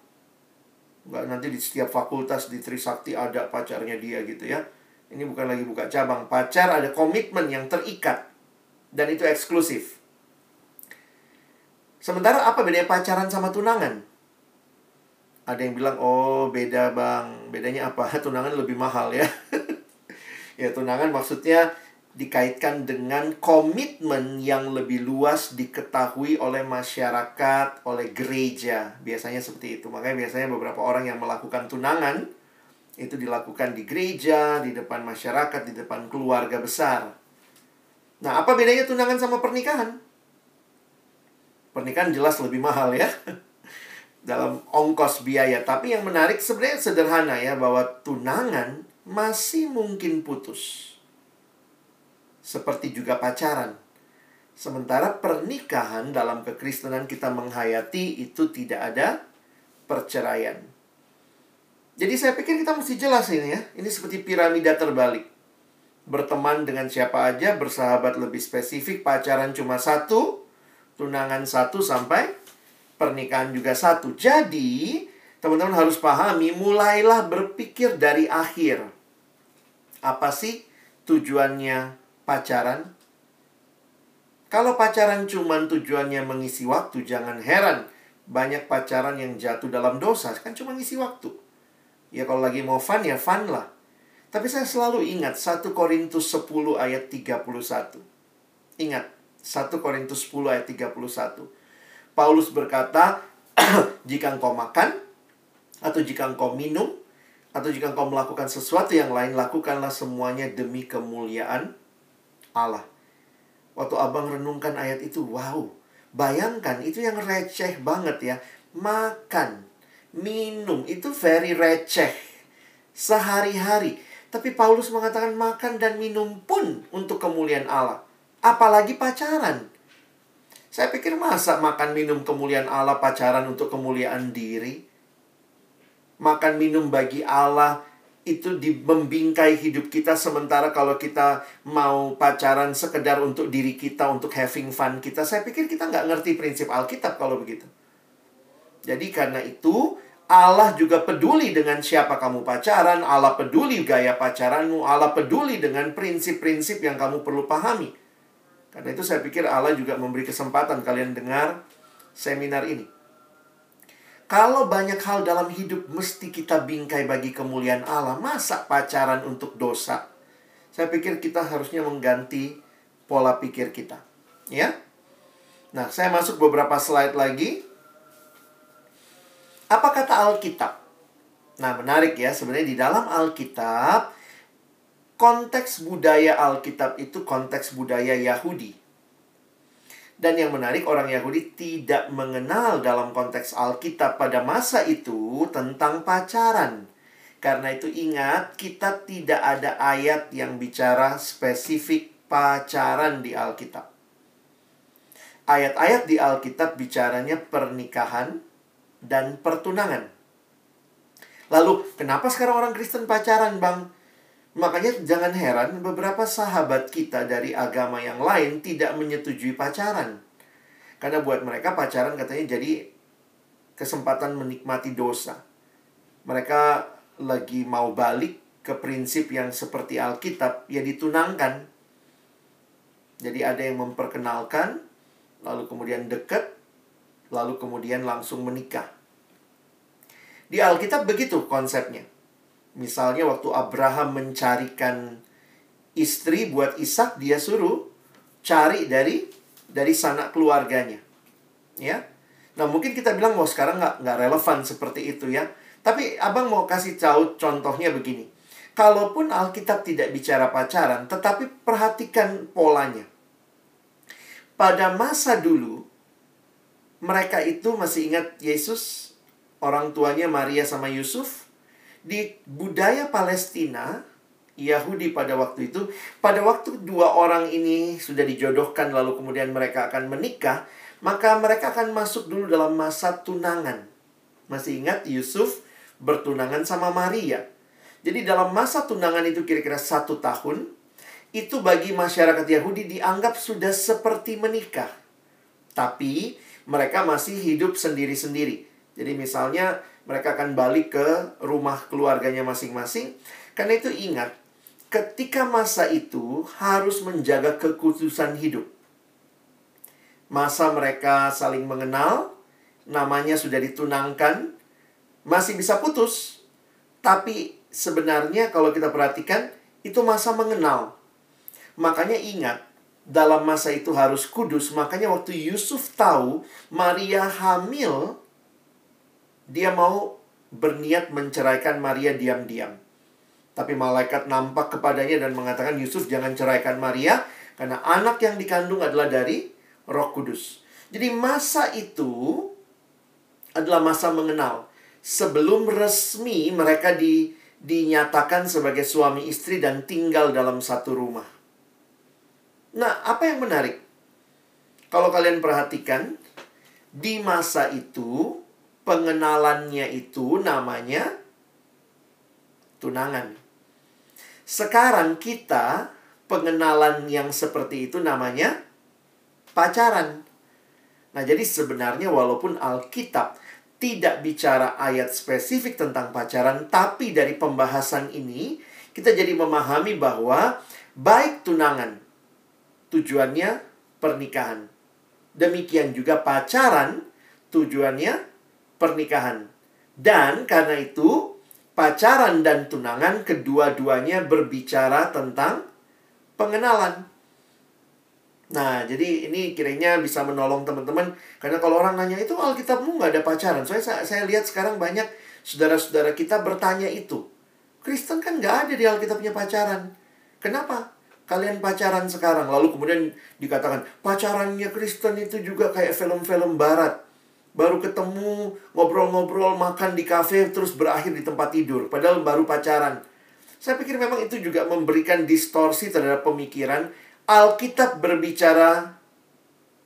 Nggak nanti di setiap fakultas di Trisakti ada pacarnya dia gitu ya. Ini bukan lagi buka cabang. Pacar ada komitmen yang terikat. Dan itu eksklusif. Sementara apa bedanya pacaran sama tunangan? Ada yang bilang, oh beda bang. Bedanya apa? Tunangan lebih mahal ya. Ya, tunangan maksudnya dikaitkan dengan komitmen yang lebih luas diketahui oleh masyarakat, oleh gereja. Biasanya seperti itu. Makanya biasanya beberapa orang yang melakukan tunangan itu dilakukan di gereja, di depan masyarakat, di depan keluarga besar. Nah, apa bedanya tunangan sama pernikahan? Pernikahan jelas lebih mahal ya. Dalam ongkos biaya. Tapi yang menarik sebenarnya sederhana ya. Bahwa tunangan masih mungkin putus. Seperti juga pacaran. Sementara pernikahan dalam kekristenan kita menghayati itu tidak ada perceraian. Jadi saya pikir kita mesti jelas ini ya. Ini seperti piramida terbalik. Berteman dengan siapa aja, bersahabat lebih spesifik, pacaran cuma satu, tunangan satu sampai pernikahan juga satu. Jadi, teman-teman harus pahami, mulailah berpikir dari akhir. Apa sih tujuannya pacaran? Kalau pacaran cuma tujuannya mengisi waktu, jangan heran banyak pacaran yang jatuh dalam dosa kan cuma ngisi waktu. Ya kalau lagi mau fun ya fun lah. Tapi saya selalu ingat 1 Korintus 10 ayat 31. Ingat, 1 Korintus 10 ayat 31. Paulus berkata, jika engkau makan, atau jika engkau minum, atau jika engkau melakukan sesuatu yang lain, lakukanlah semuanya demi kemuliaan Allah. Waktu abang renungkan ayat itu, wow, bayangkan itu yang receh banget ya. Makan, minum, itu very receh. Sehari-hari. Tapi Paulus mengatakan makan dan minum pun untuk kemuliaan Allah. Apalagi pacaran. Saya pikir masa makan minum kemuliaan Allah pacaran untuk kemuliaan diri makan minum bagi Allah itu di membingkai hidup kita. Sementara kalau kita mau pacaran sekedar untuk diri kita untuk having fun kita saya pikir kita nggak ngerti prinsip Alkitab kalau begitu. Jadi karena itu Allah juga peduli dengan siapa kamu pacaran Allah peduli gaya pacaranmu Allah peduli dengan prinsip-prinsip yang kamu perlu pahami. Karena itu saya pikir Allah juga memberi kesempatan kalian dengar seminar ini kalau banyak hal dalam hidup mesti kita bingkai bagi kemuliaan Allah, masa pacaran untuk dosa? Saya pikir kita harusnya mengganti pola pikir kita. Ya? Nah, saya masuk beberapa slide lagi. Apa kata Alkitab? Nah, menarik ya. Sebenarnya di dalam Alkitab, konteks budaya Alkitab itu konteks budaya Yahudi. Dan yang menarik, orang Yahudi tidak mengenal dalam konteks Alkitab pada masa itu tentang pacaran. Karena itu ingat, kita tidak ada ayat yang bicara spesifik pacaran di Alkitab. Ayat-ayat di Alkitab bicaranya pernikahan dan pertunangan. Lalu, kenapa sekarang orang Kristen pacaran, Bang? Makanya jangan heran beberapa sahabat kita dari agama yang lain tidak menyetujui pacaran. Karena buat mereka pacaran katanya jadi kesempatan menikmati dosa. Mereka lagi mau balik ke prinsip yang seperti Alkitab, ya ditunangkan. Jadi ada yang memperkenalkan, lalu kemudian dekat, lalu kemudian langsung menikah. Di Alkitab begitu konsepnya. Misalnya waktu Abraham mencarikan istri buat Ishak, dia suruh cari dari dari sanak keluarganya. Ya. Nah, mungkin kita bilang mau sekarang nggak nggak relevan seperti itu ya. Tapi abang mau kasih tahu contohnya begini. Kalaupun Alkitab tidak bicara pacaran, tetapi perhatikan polanya. Pada masa dulu, mereka itu masih ingat Yesus, orang tuanya Maria sama Yusuf, di budaya Palestina, Yahudi pada waktu itu, pada waktu dua orang ini sudah dijodohkan lalu kemudian mereka akan menikah, maka mereka akan masuk dulu dalam masa tunangan. Masih ingat Yusuf bertunangan sama Maria. Jadi dalam masa tunangan itu kira-kira satu tahun, itu bagi masyarakat Yahudi dianggap sudah seperti menikah. Tapi mereka masih hidup sendiri-sendiri. Jadi misalnya mereka akan balik ke rumah keluarganya masing-masing. Karena itu ingat, ketika masa itu harus menjaga kekhususan hidup. Masa mereka saling mengenal, namanya sudah ditunangkan, masih bisa putus. Tapi sebenarnya kalau kita perhatikan, itu masa mengenal. Makanya ingat, dalam masa itu harus kudus. Makanya waktu Yusuf tahu Maria hamil, dia mau berniat menceraikan Maria diam-diam. Tapi malaikat nampak kepadanya dan mengatakan, Yusuf jangan ceraikan Maria, karena anak yang dikandung adalah dari roh kudus. Jadi masa itu adalah masa mengenal. Sebelum resmi mereka di, dinyatakan sebagai suami istri dan tinggal dalam satu rumah. Nah, apa yang menarik? Kalau kalian perhatikan, di masa itu pengenalannya itu namanya tunangan. Sekarang kita pengenalan yang seperti itu namanya pacaran. Nah, jadi sebenarnya walaupun Alkitab tidak bicara ayat spesifik tentang pacaran, tapi dari pembahasan ini kita jadi memahami bahwa baik tunangan tujuannya pernikahan. Demikian juga pacaran tujuannya pernikahan. Dan karena itu, pacaran dan tunangan kedua-duanya berbicara tentang pengenalan. Nah, jadi ini kiranya bisa menolong teman-teman. Karena kalau orang nanya, itu Alkitabmu nggak ada pacaran. Soalnya saya, saya lihat sekarang banyak saudara-saudara kita bertanya itu. Kristen kan nggak ada di Alkitabnya pacaran. Kenapa? Kalian pacaran sekarang. Lalu kemudian dikatakan, pacarannya Kristen itu juga kayak film-film barat. Baru ketemu, ngobrol-ngobrol, makan di kafe, terus berakhir di tempat tidur. Padahal baru pacaran. Saya pikir memang itu juga memberikan distorsi terhadap pemikiran Alkitab berbicara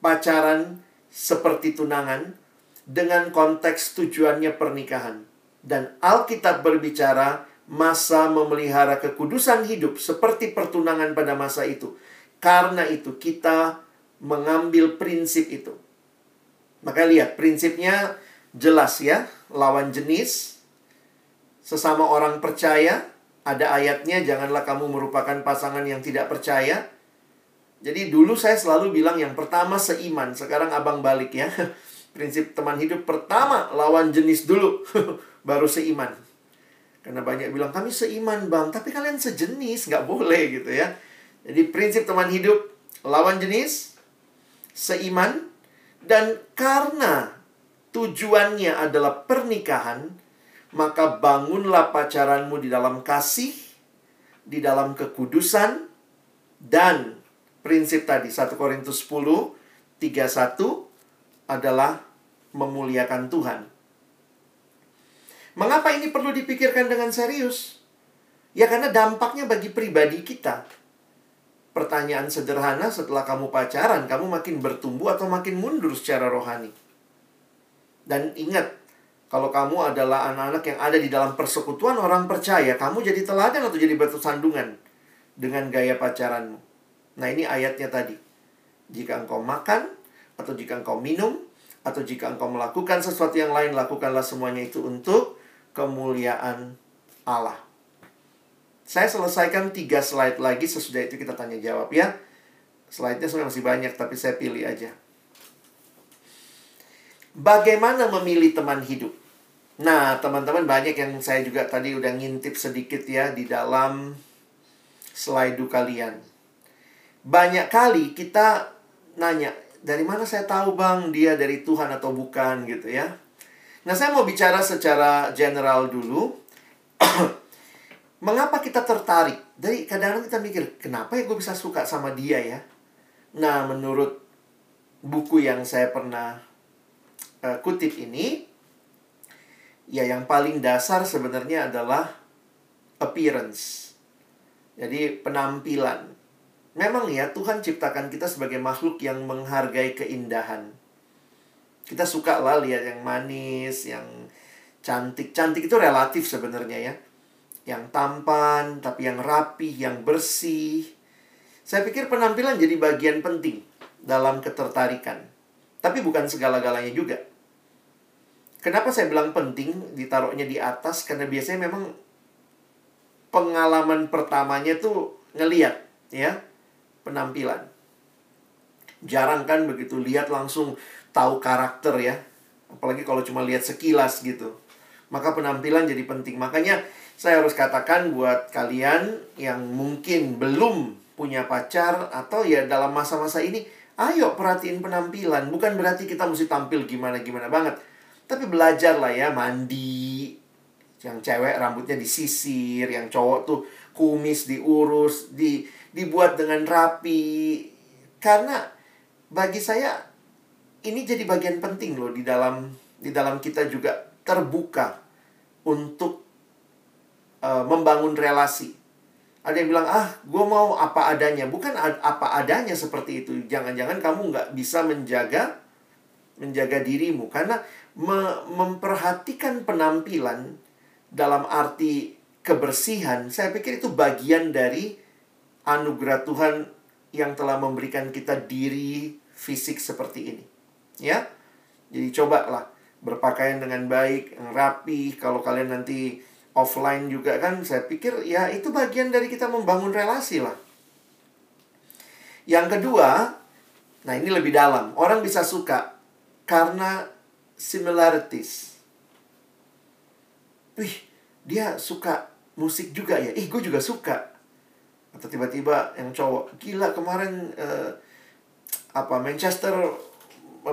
pacaran seperti tunangan dengan konteks tujuannya pernikahan. Dan Alkitab berbicara masa memelihara kekudusan hidup seperti pertunangan pada masa itu. Karena itu kita mengambil prinsip itu. Maka lihat prinsipnya jelas ya, lawan jenis sesama orang percaya, ada ayatnya janganlah kamu merupakan pasangan yang tidak percaya jadi dulu saya selalu bilang yang pertama seiman, sekarang abang balik ya. Prinsip teman hidup pertama lawan jenis dulu, baru seiman. Karena banyak bilang kami seiman bang, tapi kalian sejenis, nggak boleh gitu ya. Jadi prinsip teman hidup lawan jenis, seiman, dan karena tujuannya adalah pernikahan, maka bangunlah pacaranmu di dalam kasih, di dalam kekudusan, dan prinsip tadi 1 Korintus 10 31 adalah memuliakan Tuhan. Mengapa ini perlu dipikirkan dengan serius? Ya karena dampaknya bagi pribadi kita. Pertanyaan sederhana setelah kamu pacaran, kamu makin bertumbuh atau makin mundur secara rohani. Dan ingat, kalau kamu adalah anak-anak yang ada di dalam persekutuan orang percaya, kamu jadi teladan atau jadi batu sandungan dengan gaya pacaranmu. Nah, ini ayatnya tadi. Jika engkau makan, atau jika engkau minum, atau jika engkau melakukan sesuatu yang lain, lakukanlah semuanya itu untuk kemuliaan Allah. Saya selesaikan tiga slide lagi, sesudah itu kita tanya jawab ya. Slide-nya sebenarnya masih banyak, tapi saya pilih aja. Bagaimana memilih teman hidup? Nah, teman-teman banyak yang saya juga tadi udah ngintip sedikit ya di dalam slide kalian banyak kali kita nanya, dari mana saya tahu bang dia dari Tuhan atau bukan gitu ya. Nah saya mau bicara secara general dulu. Mengapa kita tertarik? Dari kadang-kadang kita mikir, kenapa ya gue bisa suka sama dia ya? Nah menurut buku yang saya pernah uh, kutip ini, ya yang paling dasar sebenarnya adalah appearance. Jadi penampilan. Memang ya, Tuhan ciptakan kita sebagai makhluk yang menghargai keindahan. Kita suka lah lihat yang manis, yang cantik. Cantik itu relatif sebenarnya ya. Yang tampan, tapi yang rapi, yang bersih. Saya pikir penampilan jadi bagian penting dalam ketertarikan. Tapi bukan segala-galanya juga. Kenapa saya bilang penting ditaruhnya di atas? Karena biasanya memang pengalaman pertamanya tuh ngeliat ya penampilan. Jarang kan begitu lihat langsung tahu karakter ya. Apalagi kalau cuma lihat sekilas gitu. Maka penampilan jadi penting. Makanya saya harus katakan buat kalian yang mungkin belum punya pacar atau ya dalam masa-masa ini, ayo perhatiin penampilan. Bukan berarti kita mesti tampil gimana-gimana banget. Tapi belajar lah ya mandi. Yang cewek rambutnya disisir, yang cowok tuh kumis diurus, di dibuat dengan rapi. Karena bagi saya ini jadi bagian penting loh di dalam di dalam kita juga terbuka untuk uh, membangun relasi. Ada yang bilang, ah, gue mau apa adanya. Bukan apa adanya seperti itu. Jangan-jangan kamu nggak bisa menjaga menjaga dirimu. Karena me memperhatikan penampilan dalam arti kebersihan, saya pikir itu bagian dari anugerah Tuhan yang telah memberikan kita diri fisik seperti ini. Ya. Jadi cobalah berpakaian dengan baik, rapi. Kalau kalian nanti offline juga kan saya pikir ya itu bagian dari kita membangun relasi lah. Yang kedua, nah ini lebih dalam. Orang bisa suka karena similarities. Wih, dia suka musik juga ya. Ih, gue juga suka. Atau tiba-tiba yang cowok, gila kemarin uh, apa Manchester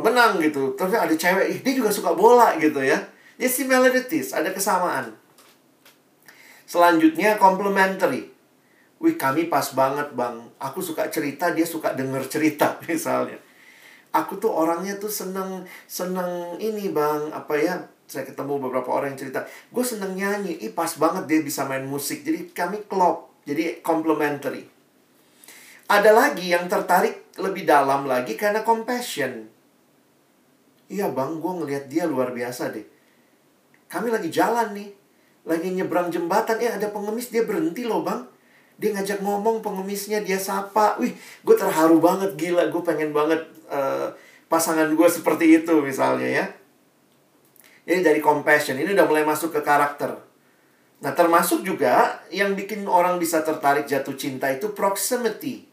menang gitu. Terus ada cewek, ih dia juga suka bola gitu ya. Ya similarities, ada kesamaan. Selanjutnya complementary. Wih kami pas banget bang. Aku suka cerita, dia suka denger cerita misalnya. Aku tuh orangnya tuh seneng seneng ini bang apa ya saya ketemu beberapa orang yang cerita gue seneng nyanyi ih pas banget dia bisa main musik jadi kami klop jadi complementary ada lagi yang tertarik lebih dalam lagi karena compassion iya bang gue ngelihat dia luar biasa deh. Kami lagi jalan nih lagi nyebrang jembatan. Ya ada pengemis dia berhenti loh bang. Dia ngajak ngomong pengemisnya dia sapa. Wih gue terharu banget gila. Gue pengen banget uh, pasangan gue seperti itu misalnya ya. Ini dari compassion, ini udah mulai masuk ke karakter. Nah, termasuk juga yang bikin orang bisa tertarik jatuh cinta itu proximity.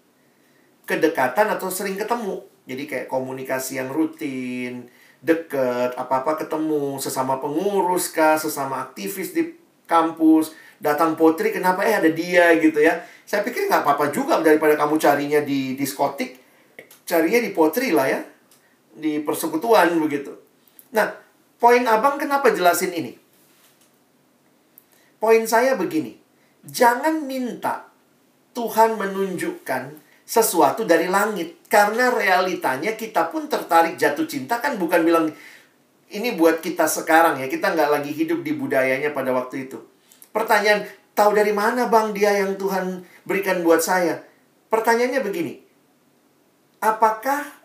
Kedekatan atau sering ketemu. Jadi kayak komunikasi yang rutin, deket, apa-apa ketemu, sesama pengurus kah, sesama aktivis di kampus, datang potri kenapa eh ada dia gitu ya. Saya pikir nggak apa-apa juga daripada kamu carinya di diskotik, carinya di potri lah ya. Di persekutuan begitu. Nah, Poin abang kenapa jelasin ini? Poin saya begini. Jangan minta Tuhan menunjukkan sesuatu dari langit. Karena realitanya kita pun tertarik jatuh cinta kan bukan bilang ini buat kita sekarang ya. Kita nggak lagi hidup di budayanya pada waktu itu. Pertanyaan, tahu dari mana bang dia yang Tuhan berikan buat saya? Pertanyaannya begini. Apakah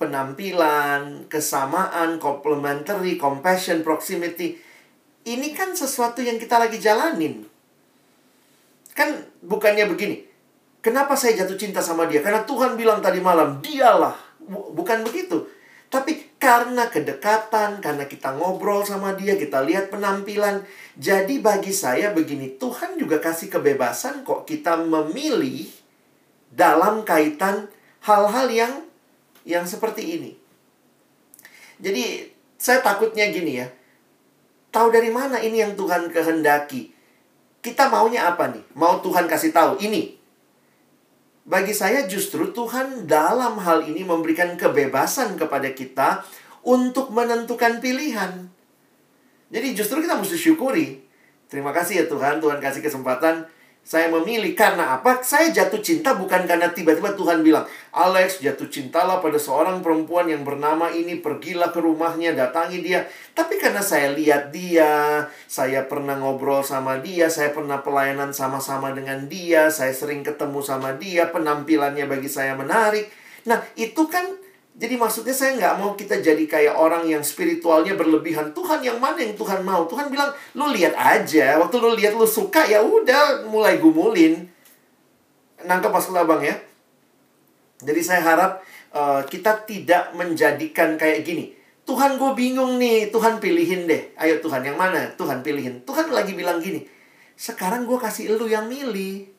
penampilan, kesamaan, complementary, compassion, proximity. Ini kan sesuatu yang kita lagi jalanin. Kan bukannya begini. Kenapa saya jatuh cinta sama dia? Karena Tuhan bilang tadi malam, dialah. Bukan begitu. Tapi karena kedekatan, karena kita ngobrol sama dia, kita lihat penampilan. Jadi bagi saya begini, Tuhan juga kasih kebebasan kok kita memilih dalam kaitan hal-hal yang yang seperti ini. Jadi saya takutnya gini ya. Tahu dari mana ini yang Tuhan kehendaki? Kita maunya apa nih? Mau Tuhan kasih tahu ini. Bagi saya justru Tuhan dalam hal ini memberikan kebebasan kepada kita untuk menentukan pilihan. Jadi justru kita mesti syukuri. Terima kasih ya Tuhan, Tuhan kasih kesempatan saya memilih karena apa? Saya jatuh cinta bukan karena tiba-tiba Tuhan bilang, Alex jatuh cintalah pada seorang perempuan yang bernama ini, pergilah ke rumahnya, datangi dia. Tapi karena saya lihat dia, saya pernah ngobrol sama dia, saya pernah pelayanan sama-sama dengan dia, saya sering ketemu sama dia, penampilannya bagi saya menarik. Nah, itu kan jadi maksudnya saya nggak mau kita jadi kayak orang yang spiritualnya berlebihan. Tuhan yang mana yang Tuhan mau? Tuhan bilang, lu lihat aja. Waktu lu lihat lu suka ya udah mulai gumulin. Nangkep pas bang ya. Jadi saya harap uh, kita tidak menjadikan kayak gini. Tuhan gue bingung nih, Tuhan pilihin deh. Ayo Tuhan yang mana? Tuhan pilihin. Tuhan lagi bilang gini. Sekarang gue kasih lu yang milih.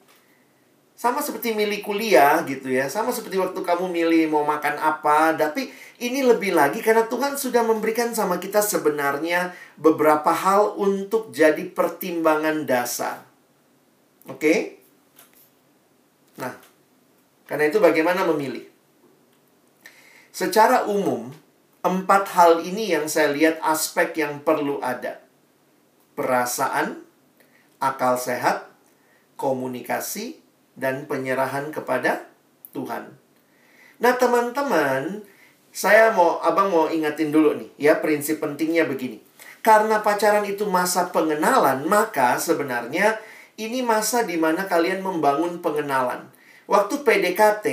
Sama seperti milih kuliah gitu ya. Sama seperti waktu kamu milih mau makan apa. Tapi ini lebih lagi karena Tuhan sudah memberikan sama kita sebenarnya beberapa hal untuk jadi pertimbangan dasar. Oke? Okay? Nah, karena itu bagaimana memilih? Secara umum, empat hal ini yang saya lihat aspek yang perlu ada. Perasaan, akal sehat, komunikasi, dan penyerahan kepada Tuhan. Nah, teman-teman, saya mau abang mau ingatin dulu nih, ya prinsip pentingnya begini. Karena pacaran itu masa pengenalan, maka sebenarnya ini masa di mana kalian membangun pengenalan. Waktu PDKT,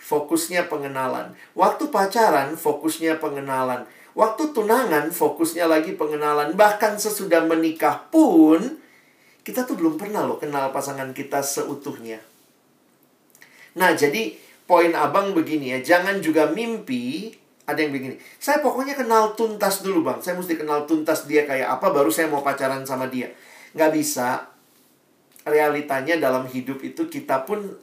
fokusnya pengenalan. Waktu pacaran, fokusnya pengenalan. Waktu tunangan, fokusnya lagi pengenalan. Bahkan sesudah menikah pun, kita tuh belum pernah loh kenal pasangan kita seutuhnya. Nah, jadi poin abang begini ya, jangan juga mimpi ada yang begini. Saya pokoknya kenal tuntas dulu bang. Saya mesti kenal tuntas dia kayak apa, baru saya mau pacaran sama dia. Nggak bisa. Realitanya dalam hidup itu kita pun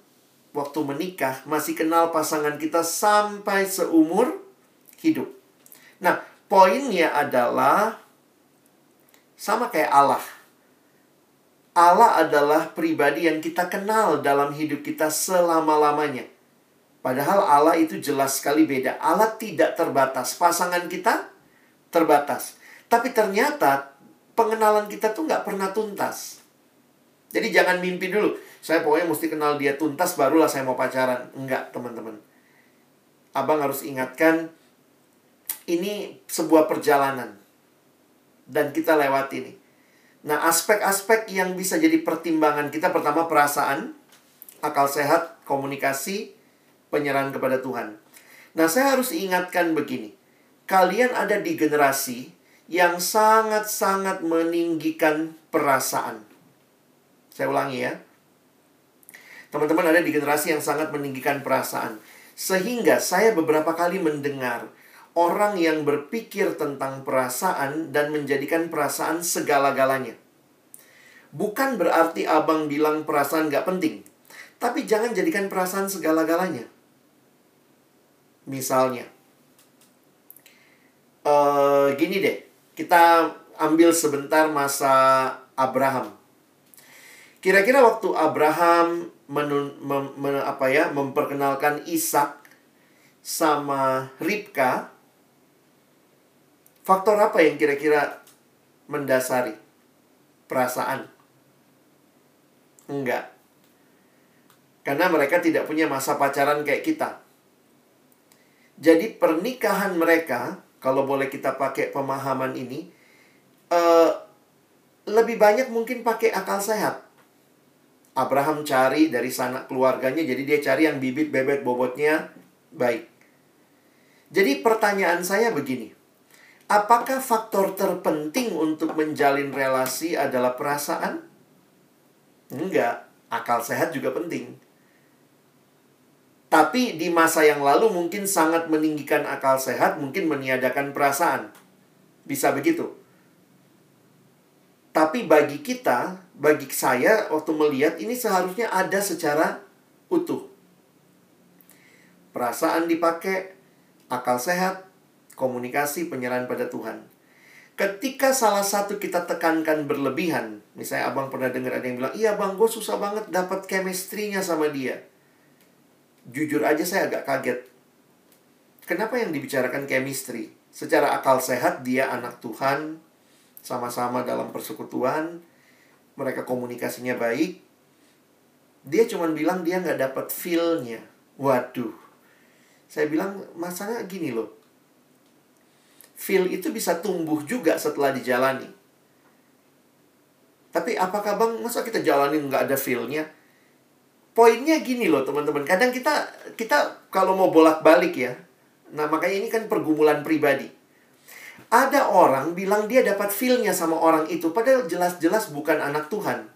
waktu menikah masih kenal pasangan kita sampai seumur hidup. Nah, Poinnya adalah sama kayak Allah. Allah adalah pribadi yang kita kenal dalam hidup kita selama-lamanya. Padahal Allah itu jelas sekali beda. Allah tidak terbatas. Pasangan kita terbatas. Tapi ternyata pengenalan kita tuh nggak pernah tuntas. Jadi jangan mimpi dulu. Saya pokoknya mesti kenal dia tuntas barulah saya mau pacaran. Enggak, teman-teman. Abang harus ingatkan ini sebuah perjalanan dan kita lewati ini. Nah, aspek-aspek yang bisa jadi pertimbangan kita pertama perasaan, akal sehat, komunikasi, penyerahan kepada Tuhan. Nah, saya harus ingatkan begini. Kalian ada di generasi yang sangat-sangat meninggikan perasaan. Saya ulangi ya. Teman-teman ada di generasi yang sangat meninggikan perasaan. Sehingga saya beberapa kali mendengar orang yang berpikir tentang perasaan dan menjadikan perasaan segala-galanya. Bukan berarti abang bilang perasaan gak penting. Tapi jangan jadikan perasaan segala-galanya. Misalnya. Uh, gini deh. Kita ambil sebentar masa Abraham. Kira-kira waktu Abraham menun, mem, mem, apa ya, memperkenalkan Ishak sama Ribka, Faktor apa yang kira-kira mendasari perasaan? Enggak. Karena mereka tidak punya masa pacaran kayak kita. Jadi pernikahan mereka, kalau boleh kita pakai pemahaman ini, uh, lebih banyak mungkin pakai akal sehat. Abraham cari dari sana keluarganya, jadi dia cari yang bibit bebet bobotnya baik. Jadi pertanyaan saya begini. Apakah faktor terpenting untuk menjalin relasi adalah perasaan? Enggak, akal sehat juga penting. Tapi di masa yang lalu mungkin sangat meninggikan akal sehat, mungkin meniadakan perasaan. Bisa begitu. Tapi bagi kita, bagi saya waktu melihat ini seharusnya ada secara utuh. Perasaan dipakai, akal sehat, komunikasi penyerahan pada Tuhan. Ketika salah satu kita tekankan berlebihan, misalnya abang pernah dengar ada yang bilang, iya bang, gue susah banget dapat chemistry-nya sama dia. Jujur aja saya agak kaget. Kenapa yang dibicarakan chemistry? Secara akal sehat dia anak Tuhan, sama-sama dalam persekutuan, mereka komunikasinya baik. Dia cuma bilang dia nggak dapat feel-nya. Waduh. Saya bilang, masalahnya gini loh feel itu bisa tumbuh juga setelah dijalani. Tapi apakah bang, masa kita jalanin nggak ada feelnya? Poinnya gini loh teman-teman, kadang kita kita kalau mau bolak-balik ya, nah makanya ini kan pergumulan pribadi. Ada orang bilang dia dapat feelnya sama orang itu, padahal jelas-jelas bukan anak Tuhan.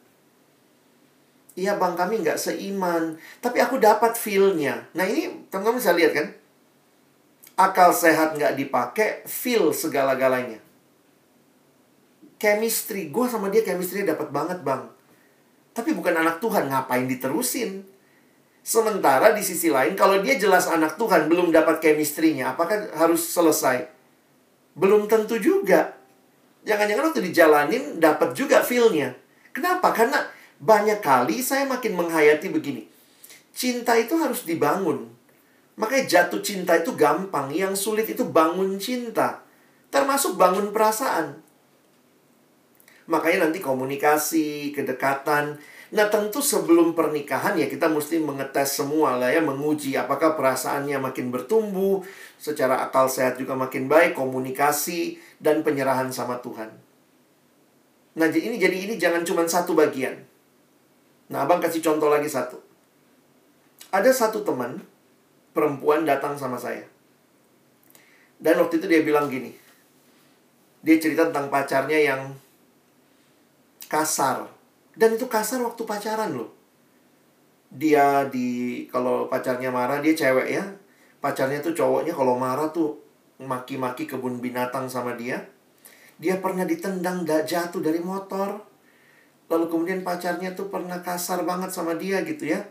Iya bang kami nggak seiman, tapi aku dapat feelnya. Nah ini teman-teman bisa lihat kan, akal sehat nggak dipakai, feel segala-galanya. Chemistry, gue sama dia chemistry dapat banget bang. Tapi bukan anak Tuhan, ngapain diterusin? Sementara di sisi lain, kalau dia jelas anak Tuhan, belum dapat chemistry-nya, apakah harus selesai? Belum tentu juga. Jangan-jangan waktu dijalanin, dapat juga feel-nya. Kenapa? Karena banyak kali saya makin menghayati begini. Cinta itu harus dibangun. Makanya jatuh cinta itu gampang, yang sulit itu bangun cinta. Termasuk bangun perasaan. Makanya nanti komunikasi, kedekatan. Nah tentu sebelum pernikahan ya kita mesti mengetes semua lah ya. Menguji apakah perasaannya makin bertumbuh. Secara akal sehat juga makin baik. Komunikasi dan penyerahan sama Tuhan. Nah ini jadi ini jangan cuma satu bagian. Nah abang kasih contoh lagi satu. Ada satu teman perempuan datang sama saya. Dan waktu itu dia bilang gini. Dia cerita tentang pacarnya yang kasar. Dan itu kasar waktu pacaran loh. Dia di kalau pacarnya marah dia cewek ya. Pacarnya tuh cowoknya kalau marah tuh maki-maki kebun binatang sama dia. Dia pernah ditendang jatuh dari motor. Lalu kemudian pacarnya tuh pernah kasar banget sama dia gitu ya.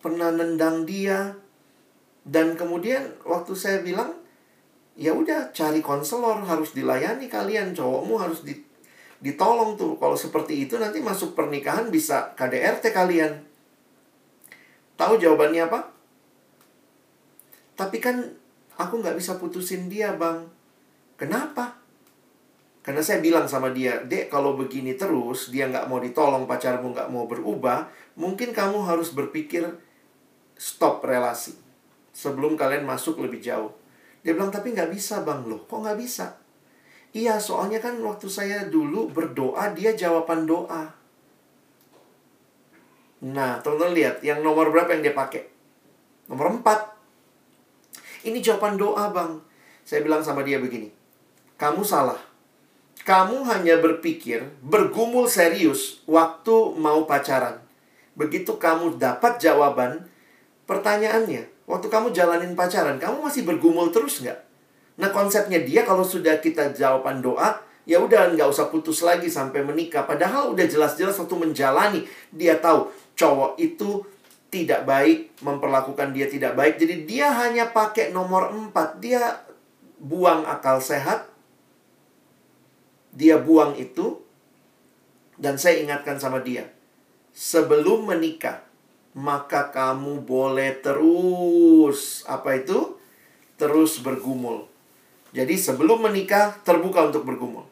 Pernah nendang dia dan kemudian waktu saya bilang, ya udah cari konselor harus dilayani kalian cowokmu harus di, ditolong tuh. Kalau seperti itu nanti masuk pernikahan bisa KDRT kalian. Tahu jawabannya apa? Tapi kan aku nggak bisa putusin dia bang. Kenapa? Karena saya bilang sama dia, dek kalau begini terus, dia nggak mau ditolong, pacarmu nggak mau berubah, mungkin kamu harus berpikir stop relasi. Sebelum kalian masuk lebih jauh. Dia bilang, tapi nggak bisa bang, loh kok nggak bisa? Iya, soalnya kan waktu saya dulu berdoa, dia jawaban doa. Nah, teman-teman lihat, yang nomor berapa yang dia pakai? Nomor empat. Ini jawaban doa bang. Saya bilang sama dia begini, kamu salah kamu hanya berpikir, bergumul serius waktu mau pacaran. Begitu kamu dapat jawaban, pertanyaannya, waktu kamu jalanin pacaran, kamu masih bergumul terus nggak? Nah konsepnya dia kalau sudah kita jawaban doa, ya udah nggak usah putus lagi sampai menikah. Padahal udah jelas-jelas waktu menjalani, dia tahu cowok itu tidak baik, memperlakukan dia tidak baik. Jadi dia hanya pakai nomor 4. Dia buang akal sehat, dia buang itu dan saya ingatkan sama dia sebelum menikah maka kamu boleh terus apa itu? Terus bergumul. Jadi sebelum menikah terbuka untuk bergumul.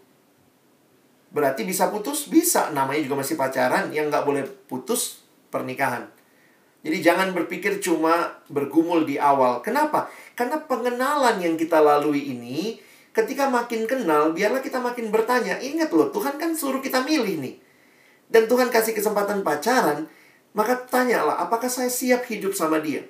Berarti bisa putus? Bisa. Namanya juga masih pacaran yang nggak boleh putus pernikahan. Jadi jangan berpikir cuma bergumul di awal. Kenapa? Karena pengenalan yang kita lalui ini ketika makin kenal, biarlah kita makin bertanya. Ingat loh, Tuhan kan suruh kita milih nih. Dan Tuhan kasih kesempatan pacaran, maka tanyalah, apakah saya siap hidup sama dia?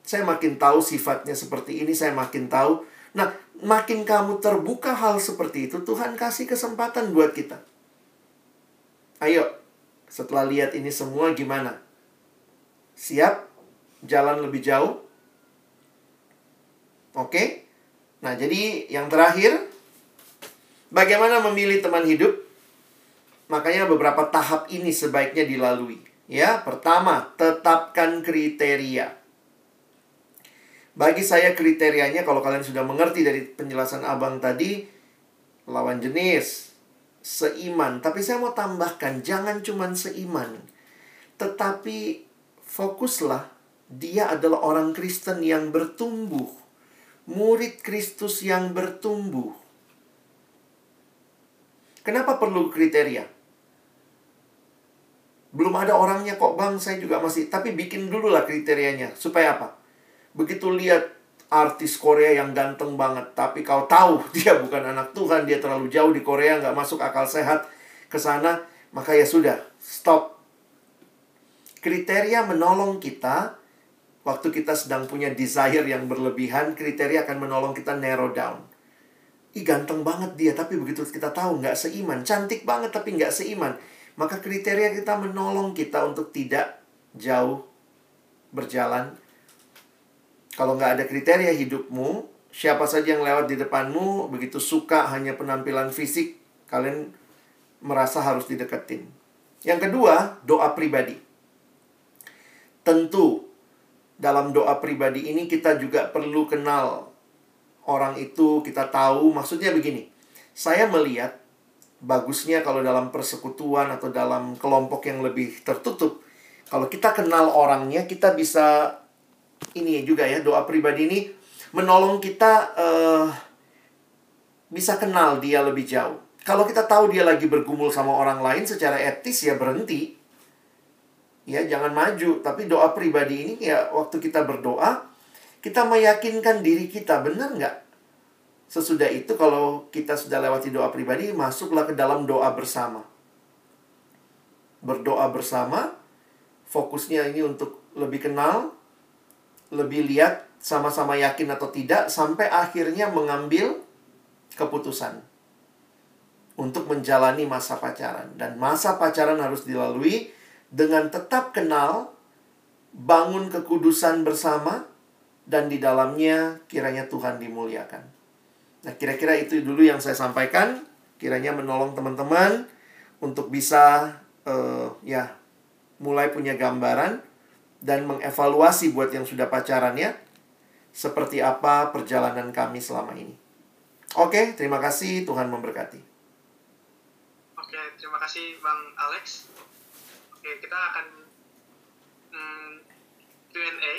Saya makin tahu sifatnya seperti ini, saya makin tahu. Nah, makin kamu terbuka hal seperti itu, Tuhan kasih kesempatan buat kita. Ayo, setelah lihat ini semua gimana? Siap jalan lebih jauh? Oke? Nah, jadi yang terakhir, bagaimana memilih teman hidup? Makanya beberapa tahap ini sebaiknya dilalui. Ya, pertama, tetapkan kriteria. Bagi saya kriterianya kalau kalian sudah mengerti dari penjelasan Abang tadi, lawan jenis, seiman. Tapi saya mau tambahkan, jangan cuma seiman. Tetapi fokuslah, dia adalah orang Kristen yang bertumbuh murid Kristus yang bertumbuh. Kenapa perlu kriteria? Belum ada orangnya kok bang, saya juga masih. Tapi bikin dulu lah kriterianya. Supaya apa? Begitu lihat artis Korea yang ganteng banget. Tapi kau tahu dia bukan anak Tuhan. Dia terlalu jauh di Korea, nggak masuk akal sehat ke sana. Maka ya sudah, stop. Kriteria menolong kita Waktu kita sedang punya desire yang berlebihan, kriteria akan menolong kita narrow down. Ih ganteng banget dia, tapi begitu kita tahu nggak seiman. Cantik banget tapi nggak seiman. Maka kriteria kita menolong kita untuk tidak jauh berjalan. Kalau nggak ada kriteria hidupmu, siapa saja yang lewat di depanmu, begitu suka hanya penampilan fisik, kalian merasa harus dideketin. Yang kedua, doa pribadi. Tentu dalam doa pribadi ini kita juga perlu kenal orang itu, kita tahu maksudnya begini. Saya melihat bagusnya kalau dalam persekutuan atau dalam kelompok yang lebih tertutup, kalau kita kenal orangnya, kita bisa ini juga ya, doa pribadi ini menolong kita uh, bisa kenal dia lebih jauh. Kalau kita tahu dia lagi bergumul sama orang lain secara etis ya berhenti. Ya jangan maju. Tapi doa pribadi ini ya waktu kita berdoa kita meyakinkan diri kita benar nggak sesudah itu kalau kita sudah lewati doa pribadi masuklah ke dalam doa bersama berdoa bersama fokusnya ini untuk lebih kenal lebih lihat sama-sama yakin atau tidak sampai akhirnya mengambil keputusan untuk menjalani masa pacaran dan masa pacaran harus dilalui dengan tetap kenal, bangun kekudusan bersama, dan di dalamnya kiranya Tuhan dimuliakan. Nah, kira-kira itu dulu yang saya sampaikan. Kiranya menolong teman-teman untuk bisa uh, ya mulai punya gambaran dan mengevaluasi buat yang sudah pacaran ya. seperti apa perjalanan kami selama ini. Oke, terima kasih. Tuhan memberkati. Oke, terima kasih Bang Alex. Oke, kita akan hmm, Q&A.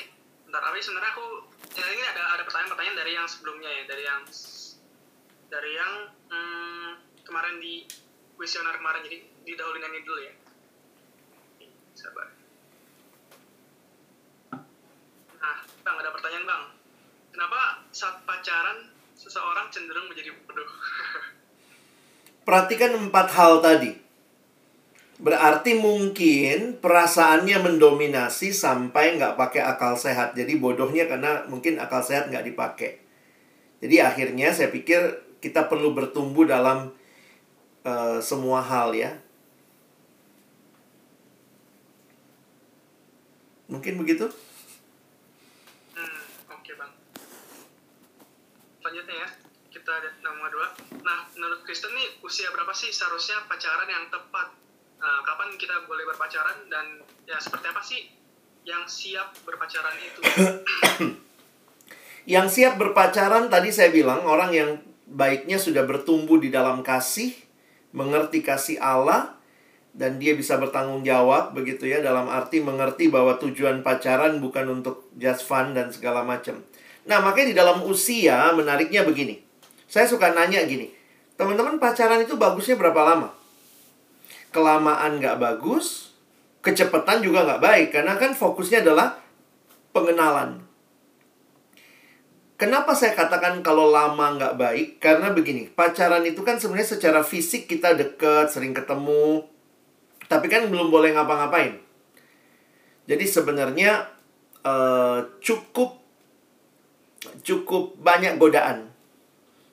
Bentar, tapi sebenarnya aku ya ini ada ada pertanyaan-pertanyaan dari yang sebelumnya ya, dari yang dari yang hmm, kemarin di kuesioner kemarin. Jadi didahuluin ini dulu ya. Sabar. Nah, Bang, ada pertanyaan Bang. Kenapa saat pacaran seseorang cenderung menjadi bodoh? Perhatikan empat hal tadi. Berarti mungkin perasaannya mendominasi sampai nggak pakai akal sehat. Jadi bodohnya karena mungkin akal sehat nggak dipakai. Jadi akhirnya saya pikir kita perlu bertumbuh dalam uh, semua hal ya. Mungkin begitu? Hmm, oke bang. Selanjutnya ya, kita lihat nomor dua. Nah, menurut Kristen nih usia berapa sih seharusnya pacaran yang tepat? Nah, kapan kita boleh berpacaran dan ya seperti apa sih yang siap berpacaran itu? yang siap berpacaran tadi saya bilang orang yang baiknya sudah bertumbuh di dalam kasih, mengerti kasih Allah, dan dia bisa bertanggung jawab begitu ya dalam arti mengerti bahwa tujuan pacaran bukan untuk just fun dan segala macam. Nah, makanya di dalam usia menariknya begini. Saya suka nanya gini, teman-teman pacaran itu bagusnya berapa lama? Kelamaan nggak bagus, kecepatan juga nggak baik karena kan fokusnya adalah pengenalan. Kenapa saya katakan kalau lama nggak baik? Karena begini, pacaran itu kan sebenarnya secara fisik kita deket, sering ketemu, tapi kan belum boleh ngapa-ngapain. Jadi sebenarnya uh, cukup cukup banyak godaan.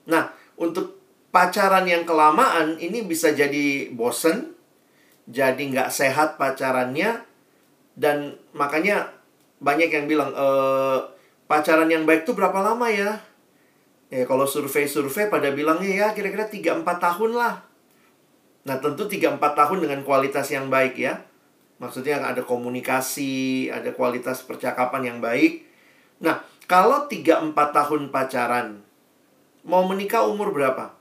Nah, untuk pacaran yang kelamaan ini bisa jadi bosen, jadi nggak sehat pacarannya, dan makanya banyak yang bilang e, pacaran yang baik tuh berapa lama ya? Ya kalau survei-survei pada bilangnya ya kira-kira 3-4 tahun lah. Nah, tentu 3-4 tahun dengan kualitas yang baik ya. Maksudnya ada komunikasi, ada kualitas percakapan yang baik. Nah, kalau 3-4 tahun pacaran, mau menikah umur berapa?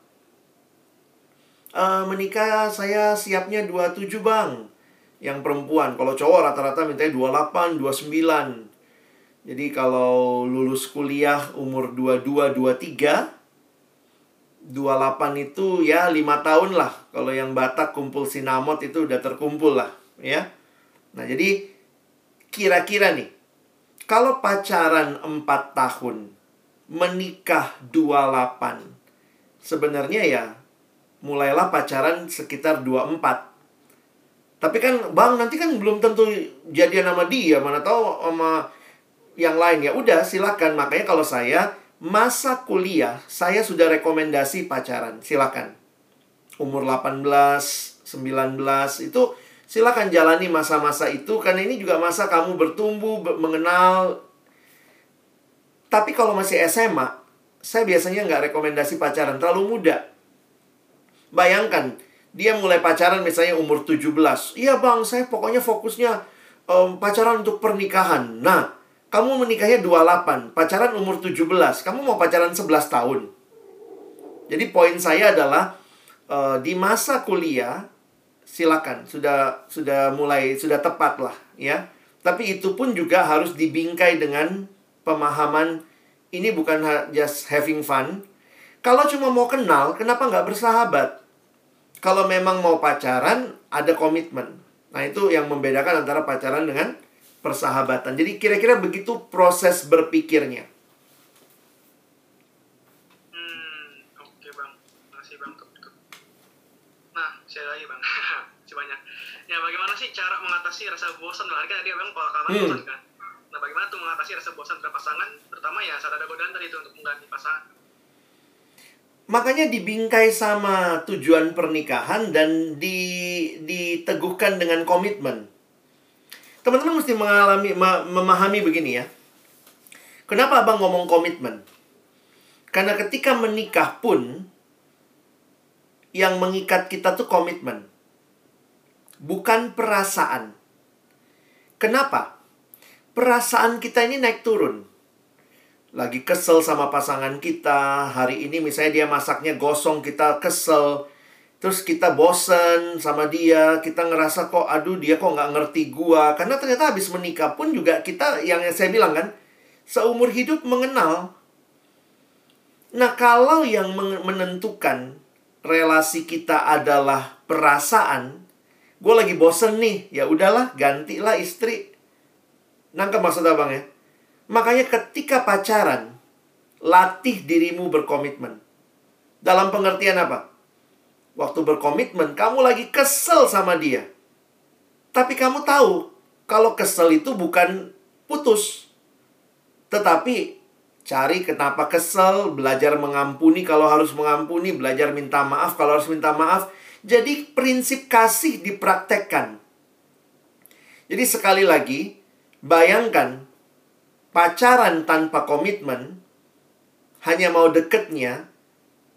Uh, menikah saya siapnya 27 bang. Yang perempuan. Kalau cowok rata-rata mintanya 28, 29. Jadi kalau lulus kuliah umur 22, 23, 28 itu ya 5 tahun lah. Kalau yang Batak kumpul sinamot itu udah terkumpul lah, ya. Nah, jadi kira-kira nih kalau pacaran 4 tahun, menikah 28. Sebenarnya ya mulailah pacaran sekitar 24. Tapi kan Bang nanti kan belum tentu jadian sama dia, mana tahu sama yang lain ya. Udah silakan. Makanya kalau saya masa kuliah saya sudah rekomendasi pacaran. Silakan. Umur 18, 19 itu silakan jalani masa-masa itu karena ini juga masa kamu bertumbuh, mengenal. Tapi kalau masih SMA, saya biasanya nggak rekomendasi pacaran terlalu muda. Bayangkan, dia mulai pacaran misalnya umur 17. Iya bang, saya pokoknya fokusnya um, pacaran untuk pernikahan. Nah, kamu menikahnya 28, pacaran umur 17. Kamu mau pacaran 11 tahun. Jadi poin saya adalah uh, di masa kuliah silakan sudah sudah mulai sudah tepat lah ya. Tapi itu pun juga harus dibingkai dengan pemahaman ini bukan just having fun. Kalau cuma mau kenal, kenapa nggak bersahabat? Kalau memang mau pacaran, ada komitmen. Nah itu yang membedakan antara pacaran dengan persahabatan. Jadi kira-kira begitu proses berpikirnya. Hmm, oke bang, makasih bang. Nah, saya lagi bang, masih banyak. Ya bagaimana sih cara mengatasi rasa bosan? Nah, kan tadi abang pola kalah hmm. bosan kan. Nah, bagaimana tuh mengatasi rasa bosan terhadap pasangan, terutama ya saat ada godaan tadi itu untuk mengganti pasangan. Makanya dibingkai sama tujuan pernikahan dan di, diteguhkan dengan komitmen. Teman-teman mesti mengalami memahami begini ya. Kenapa Abang ngomong komitmen? Karena ketika menikah pun yang mengikat kita tuh komitmen. Bukan perasaan. Kenapa? Perasaan kita ini naik turun. lagi kesel sama pasangan kita. Hari ini misalnya dia masaknya gosong, kita kesel. Terus kita bosen sama dia, kita ngerasa kok aduh dia kok nggak ngerti gua. Karena ternyata habis menikah pun juga kita yang saya bilang kan, seumur hidup mengenal. Nah kalau yang menentukan relasi kita adalah perasaan, gue lagi bosen nih, ya udahlah gantilah istri. Nangkep maksud abang ya? Makanya ketika pacaran, latih dirimu berkomitmen. Dalam pengertian apa? Waktu berkomitmen, kamu lagi kesel sama dia. Tapi kamu tahu, kalau kesel itu bukan putus. Tetapi cari kenapa kesel, belajar mengampuni kalau harus mengampuni, belajar minta maaf kalau harus minta maaf. Jadi prinsip kasih dipraktekkan. Jadi sekali lagi, bayangkan pacaran tanpa komitmen, hanya mau deketnya,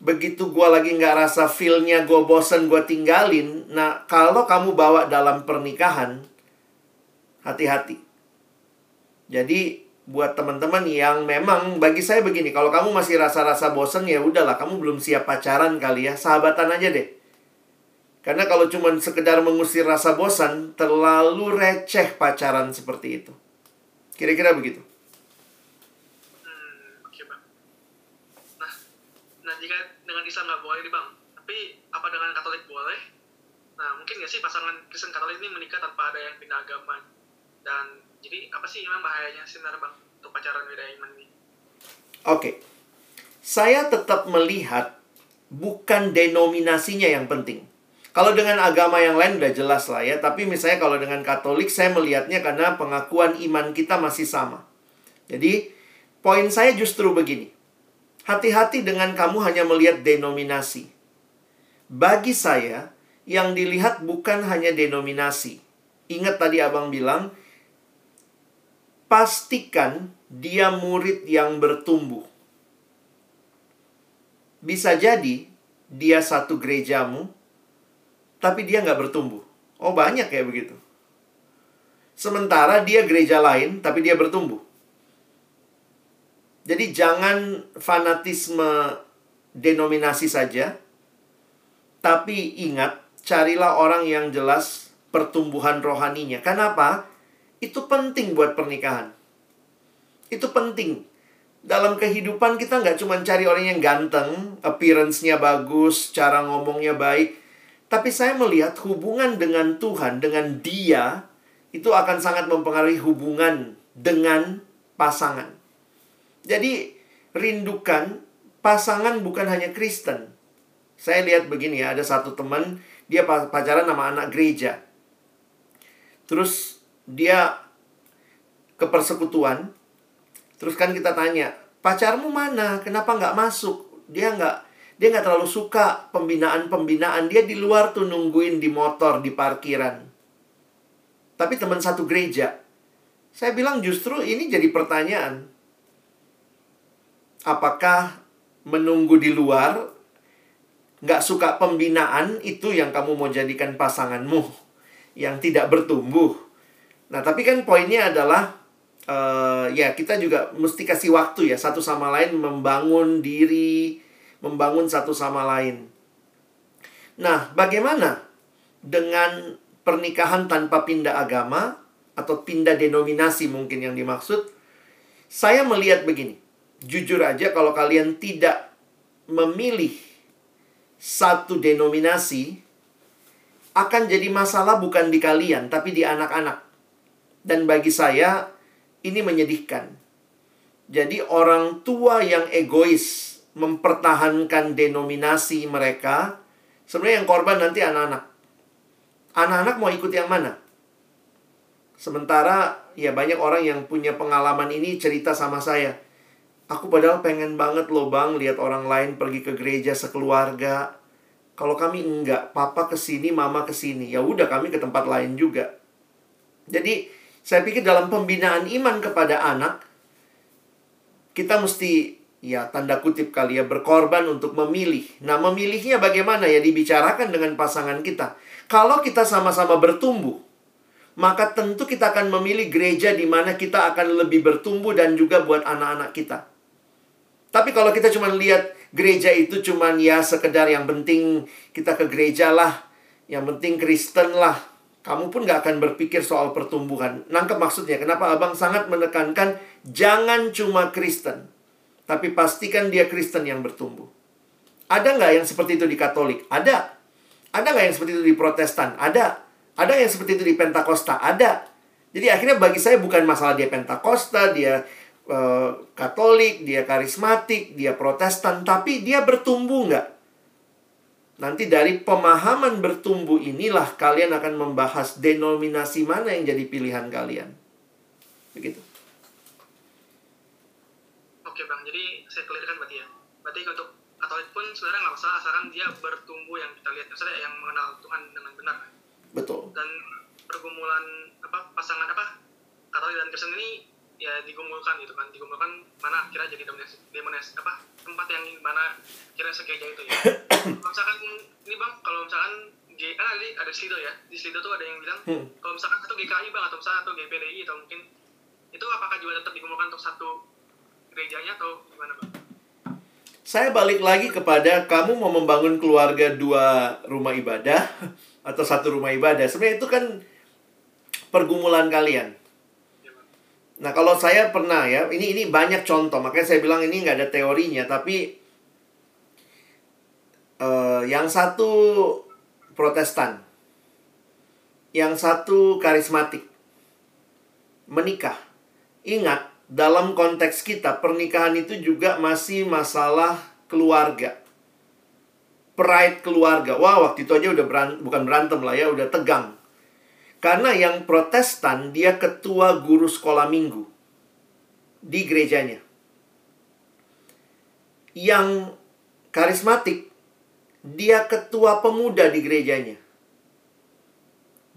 begitu gue lagi nggak rasa feelnya, gue bosen, gue tinggalin. Nah, kalau kamu bawa dalam pernikahan, hati-hati. Jadi, buat teman-teman yang memang bagi saya begini, kalau kamu masih rasa-rasa bosen ya udahlah, kamu belum siap pacaran kali ya, sahabatan aja deh. Karena kalau cuma sekedar mengusir rasa bosan, terlalu receh pacaran seperti itu. Kira-kira begitu. Islam nggak boleh nih bang. Tapi apa dengan Katolik boleh? Nah mungkin nggak sih pasangan Kristen Katolik ini menikah tanpa ada yang pindah agama? Dan jadi apa sih memang bahayanya sebenarnya bang untuk pacaran beda iman ini? Oke. Okay. saya tetap melihat bukan denominasinya yang penting. Kalau dengan agama yang lain udah jelas lah ya tapi misalnya kalau dengan Katolik saya melihatnya karena pengakuan iman kita masih sama. Jadi poin saya justru begini Hati-hati dengan kamu hanya melihat denominasi. Bagi saya, yang dilihat bukan hanya denominasi. Ingat tadi abang bilang, pastikan dia murid yang bertumbuh. Bisa jadi dia satu gerejamu, tapi dia nggak bertumbuh. Oh banyak ya begitu. Sementara dia gereja lain, tapi dia bertumbuh. Jadi jangan fanatisme denominasi saja. Tapi ingat, carilah orang yang jelas pertumbuhan rohaninya. Kenapa? Itu penting buat pernikahan. Itu penting. Dalam kehidupan kita nggak cuma cari orang yang ganteng, appearance-nya bagus, cara ngomongnya baik. Tapi saya melihat hubungan dengan Tuhan, dengan dia, itu akan sangat mempengaruhi hubungan dengan pasangan. Jadi rindukan pasangan bukan hanya Kristen. Saya lihat begini ya, ada satu teman dia pacaran sama anak gereja. Terus dia ke persekutuan. Terus kan kita tanya, pacarmu mana? Kenapa nggak masuk? Dia nggak dia nggak terlalu suka pembinaan-pembinaan. Dia di luar tuh nungguin di motor, di parkiran. Tapi teman satu gereja. Saya bilang justru ini jadi pertanyaan apakah menunggu di luar nggak suka pembinaan itu yang kamu mau jadikan pasanganmu yang tidak bertumbuh. Nah, tapi kan poinnya adalah uh, ya kita juga mesti kasih waktu ya satu sama lain membangun diri, membangun satu sama lain. Nah, bagaimana dengan pernikahan tanpa pindah agama atau pindah denominasi mungkin yang dimaksud? Saya melihat begini jujur aja kalau kalian tidak memilih satu denominasi akan jadi masalah bukan di kalian tapi di anak-anak. Dan bagi saya ini menyedihkan. Jadi orang tua yang egois mempertahankan denominasi mereka, sebenarnya yang korban nanti anak-anak. Anak-anak mau ikut yang mana? Sementara ya banyak orang yang punya pengalaman ini cerita sama saya Aku padahal pengen banget loh bang lihat orang lain pergi ke gereja sekeluarga. Kalau kami enggak, papa ke sini, mama ke sini. Ya udah kami ke tempat lain juga. Jadi saya pikir dalam pembinaan iman kepada anak kita mesti ya tanda kutip kali ya berkorban untuk memilih. Nah, memilihnya bagaimana ya dibicarakan dengan pasangan kita. Kalau kita sama-sama bertumbuh, maka tentu kita akan memilih gereja di mana kita akan lebih bertumbuh dan juga buat anak-anak kita. Tapi kalau kita cuma lihat gereja itu cuma ya sekedar yang penting kita ke gereja lah, yang penting Kristen lah, kamu pun gak akan berpikir soal pertumbuhan. Nangkep maksudnya, kenapa abang sangat menekankan jangan cuma Kristen, tapi pastikan dia Kristen yang bertumbuh. Ada nggak yang seperti itu di Katolik? Ada. Ada nggak yang seperti itu di Protestan? Ada. Ada yang seperti itu di Pentakosta? Ada. Jadi akhirnya bagi saya bukan masalah dia Pentakosta, dia uh, Katolik, dia karismatik, dia Protestan, tapi dia bertumbuh nggak? Nanti dari pemahaman bertumbuh inilah kalian akan membahas denominasi mana yang jadi pilihan kalian. Begitu. Oke bang, jadi saya clearkan berarti ya. Berarti untuk Katolik pun sebenarnya nggak masalah asalkan dia bertumbuh yang kita lihat, maksudnya yang mengenal Tuhan dengan benar. Betul. Dan pergumulan apa pasangan apa Katolik dan Kristen ini ya digumulkan gitu kan digumulkan mana kira jadi dominasi demonis apa tempat yang mana kira sekeja itu ya kalau misalkan ini bang kalau misalkan G kan ada ada Slido ya di Slido tuh ada yang bilang Hmm. kalau misalkan satu GKI bang atau misalkan satu GPDI atau mungkin itu apakah juga tetap digumulkan untuk satu gerejanya atau gimana bang? Saya balik lagi kepada kamu mau membangun keluarga dua rumah ibadah atau satu rumah ibadah. Sebenarnya itu kan pergumulan kalian. Nah, kalau saya pernah ya, ini ini banyak contoh, makanya saya bilang ini nggak ada teorinya, tapi eh, yang satu Protestan, yang satu karismatik, menikah. Ingat, dalam konteks kita pernikahan itu juga masih masalah keluarga. Pride keluarga. Wah, waktu itu aja udah beran- bukan berantem lah ya, udah tegang. Karena yang protestan dia ketua guru sekolah minggu di gerejanya. Yang karismatik dia ketua pemuda di gerejanya.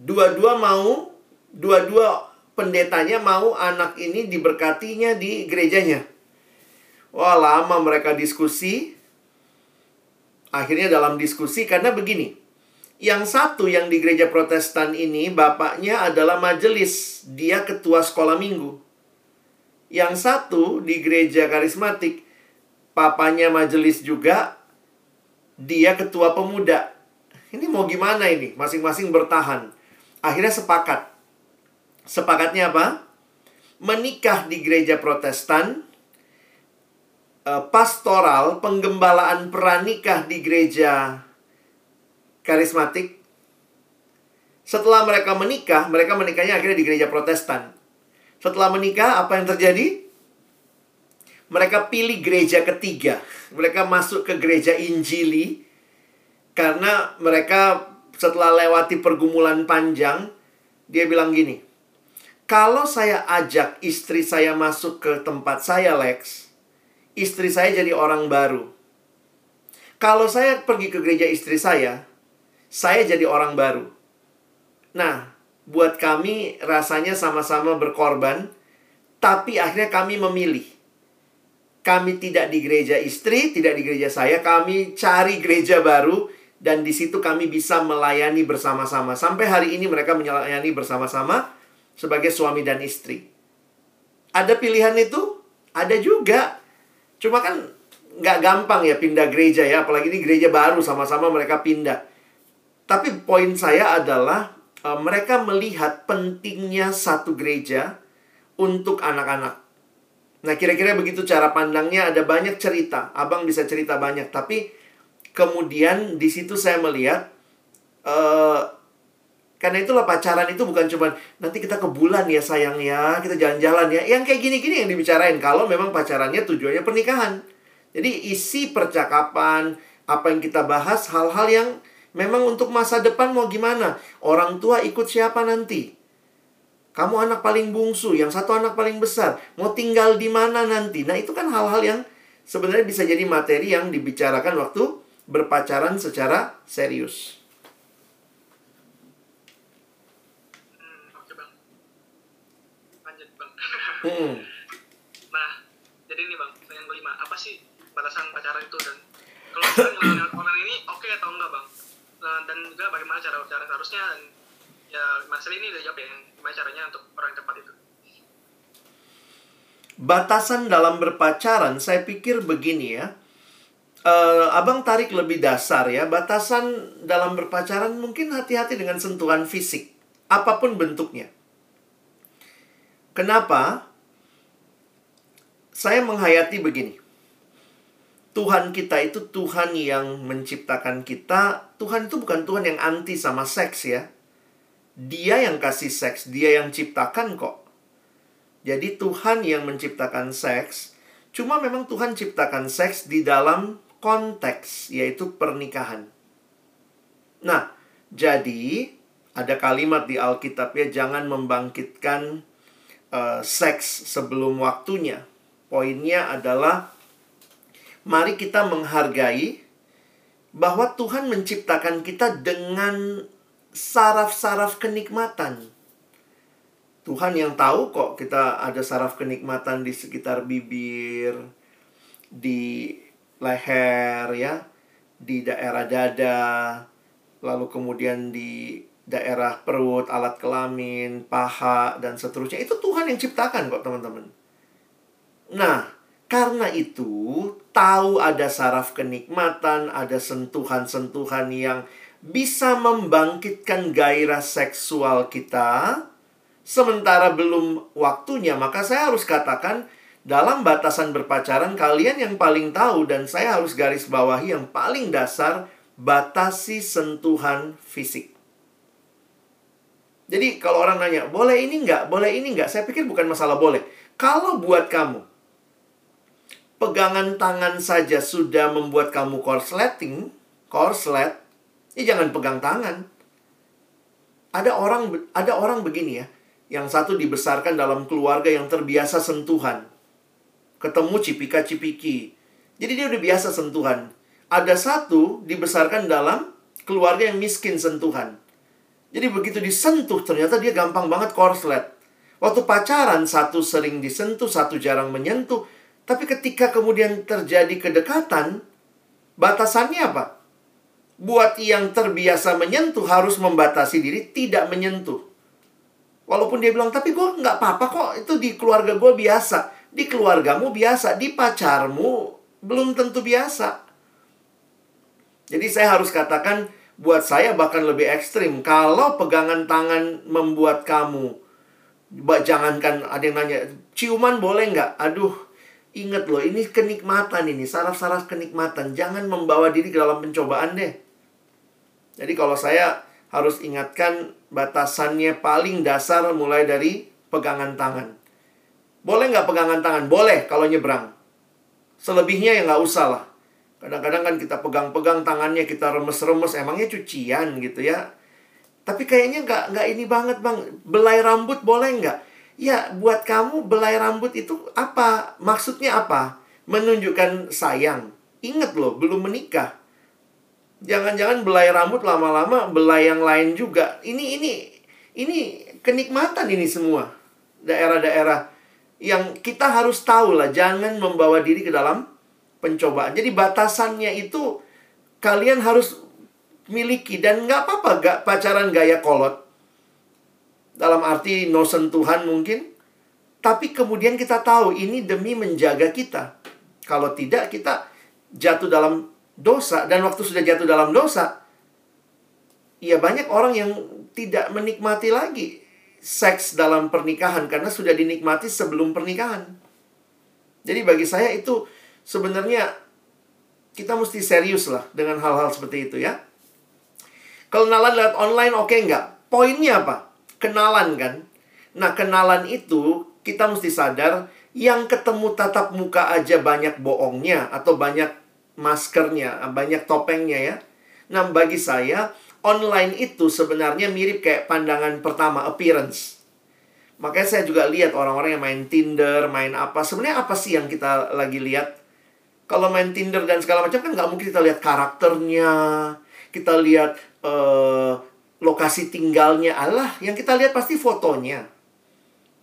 Dua-dua mau, dua-dua pendetanya mau anak ini diberkatinya di gerejanya. Wah, lama mereka diskusi. Akhirnya dalam diskusi karena begini. Yang satu yang di gereja Protestan ini bapaknya adalah majelis, dia ketua sekolah minggu. Yang satu di gereja karismatik, papanya majelis juga, dia ketua pemuda. Ini mau gimana ini? Masing-masing bertahan. Akhirnya sepakat. Sepakatnya apa? Menikah di gereja Protestan, eh, pastoral, penggembalaan pranikah di gereja karismatik. Setelah mereka menikah, mereka menikahnya akhirnya di gereja Protestan. Setelah menikah, apa yang terjadi? Mereka pilih gereja ketiga. Mereka masuk ke gereja Injili karena mereka setelah lewati pergumulan panjang, dia bilang gini, kalau saya ajak istri saya masuk ke tempat saya, Lex, istri saya jadi orang baru. Kalau saya pergi ke gereja istri saya, saya jadi orang baru. Nah, buat kami rasanya sama-sama berkorban, tapi akhirnya kami memilih. Kami tidak di gereja istri, tidak di gereja saya, kami cari gereja baru dan di situ kami bisa melayani bersama-sama. Sampai hari ini mereka melayani bersama-sama sebagai suami dan istri. Ada pilihan itu? Ada juga. Cuma kan nggak gampang ya pindah gereja ya, apalagi ini gereja baru sama-sama mereka pindah. Tapi poin saya adalah uh, mereka melihat pentingnya satu gereja untuk anak-anak. Nah, kira-kira begitu cara pandangnya. Ada banyak cerita. Abang bisa cerita banyak, tapi kemudian di situ saya melihat uh, karena itulah pacaran itu bukan cuma nanti kita ke bulan ya sayang ya, kita jalan-jalan ya. Yang kayak gini-gini yang dibicarain kalau memang pacarannya tujuannya pernikahan. Jadi isi percakapan, apa yang kita bahas hal-hal yang Memang untuk masa depan mau gimana? Orang tua ikut siapa nanti? Kamu anak paling bungsu, yang satu anak paling besar. Mau tinggal di mana nanti? Nah, itu kan hal-hal yang sebenarnya bisa jadi materi yang dibicarakan waktu berpacaran secara serius. Hmm, oke bang. Lanjut bang. Hmm. Nah, jadi ini bang, yang kelima, apa sih batasan pacaran itu dan kalau orang ini oke atau enggak bang? Nah, dan juga bagaimana cara cara seharusnya dan ya Mas ini udah jawab ya, gimana caranya untuk orang tepat itu. batasan dalam berpacaran saya pikir begini ya. Uh, abang tarik lebih dasar ya. Batasan dalam berpacaran mungkin hati-hati dengan sentuhan fisik. Apa pun bentuknya. Kenapa? Saya menghayati begini. Tuhan kita itu Tuhan yang menciptakan kita. Tuhan itu bukan Tuhan yang anti sama seks ya. Dia yang kasih seks, dia yang ciptakan kok. Jadi Tuhan yang menciptakan seks, cuma memang Tuhan ciptakan seks di dalam konteks yaitu pernikahan. Nah, jadi ada kalimat di Alkitab ya jangan membangkitkan uh, seks sebelum waktunya. Poinnya adalah mari kita menghargai bahwa Tuhan menciptakan kita dengan saraf-saraf kenikmatan. Tuhan yang tahu kok kita ada saraf kenikmatan di sekitar bibir, di leher ya, di daerah dada, lalu kemudian di daerah perut, alat kelamin, paha dan seterusnya. Itu Tuhan yang ciptakan kok teman-teman. Nah, karena itu tahu ada saraf kenikmatan, ada sentuhan-sentuhan yang bisa membangkitkan gairah seksual kita sementara belum waktunya, maka saya harus katakan dalam batasan berpacaran kalian yang paling tahu dan saya harus garis bawahi yang paling dasar batasi sentuhan fisik. Jadi kalau orang nanya, boleh ini enggak? Boleh ini enggak? Saya pikir bukan masalah boleh. Kalau buat kamu, pegangan tangan saja sudah membuat kamu korsleting, korslet, ya jangan pegang tangan. Ada orang ada orang begini ya, yang satu dibesarkan dalam keluarga yang terbiasa sentuhan. Ketemu cipika-cipiki. Jadi dia udah biasa sentuhan. Ada satu dibesarkan dalam keluarga yang miskin sentuhan. Jadi begitu disentuh ternyata dia gampang banget korslet. Waktu pacaran satu sering disentuh, satu jarang menyentuh. Tapi ketika kemudian terjadi kedekatan, batasannya apa? Buat yang terbiasa menyentuh harus membatasi diri tidak menyentuh. Walaupun dia bilang, tapi gue nggak apa-apa kok, itu di keluarga gue biasa. Di keluargamu biasa, di pacarmu belum tentu biasa. Jadi saya harus katakan, buat saya bahkan lebih ekstrim. Kalau pegangan tangan membuat kamu, jangankan ada yang nanya, ciuman boleh nggak? Aduh, ingat loh, ini kenikmatan ini, saraf-saraf kenikmatan. Jangan membawa diri ke dalam pencobaan deh. Jadi kalau saya harus ingatkan batasannya paling dasar mulai dari pegangan tangan. Boleh nggak pegangan tangan? Boleh kalau nyebrang. Selebihnya ya nggak usah lah. Kadang-kadang kan kita pegang-pegang tangannya, kita remes-remes, emangnya cucian gitu ya. Tapi kayaknya nggak nggak ini banget bang. Belai rambut boleh nggak? Ya buat kamu belai rambut itu apa? Maksudnya apa? Menunjukkan sayang. Ingat loh, belum menikah. Jangan-jangan belai rambut lama-lama belai yang lain juga. Ini ini ini kenikmatan ini semua. Daerah-daerah yang kita harus tahu lah jangan membawa diri ke dalam pencobaan. Jadi batasannya itu kalian harus miliki dan nggak apa-apa gak pacaran gaya kolot. Dalam arti no sentuhan mungkin. Tapi kemudian kita tahu ini demi menjaga kita. Kalau tidak kita jatuh dalam dosa dan waktu sudah jatuh dalam dosa, ya banyak orang yang tidak menikmati lagi seks dalam pernikahan karena sudah dinikmati sebelum pernikahan. Jadi bagi saya itu sebenarnya kita mesti serius lah dengan hal-hal seperti itu ya. Kenalan lewat online oke okay nggak? Poinnya apa? Kenalan kan? Nah kenalan itu kita mesti sadar yang ketemu tatap muka aja banyak bohongnya atau banyak maskernya, banyak topengnya ya. Nah, bagi saya online itu sebenarnya mirip kayak pandangan pertama appearance. Makanya saya juga lihat orang-orang yang main Tinder, main apa. Sebenarnya apa sih yang kita lagi lihat? Kalau main Tinder dan segala macam kan nggak mungkin kita lihat karakternya, kita lihat uh, lokasi tinggalnya. Allah, yang kita lihat pasti fotonya.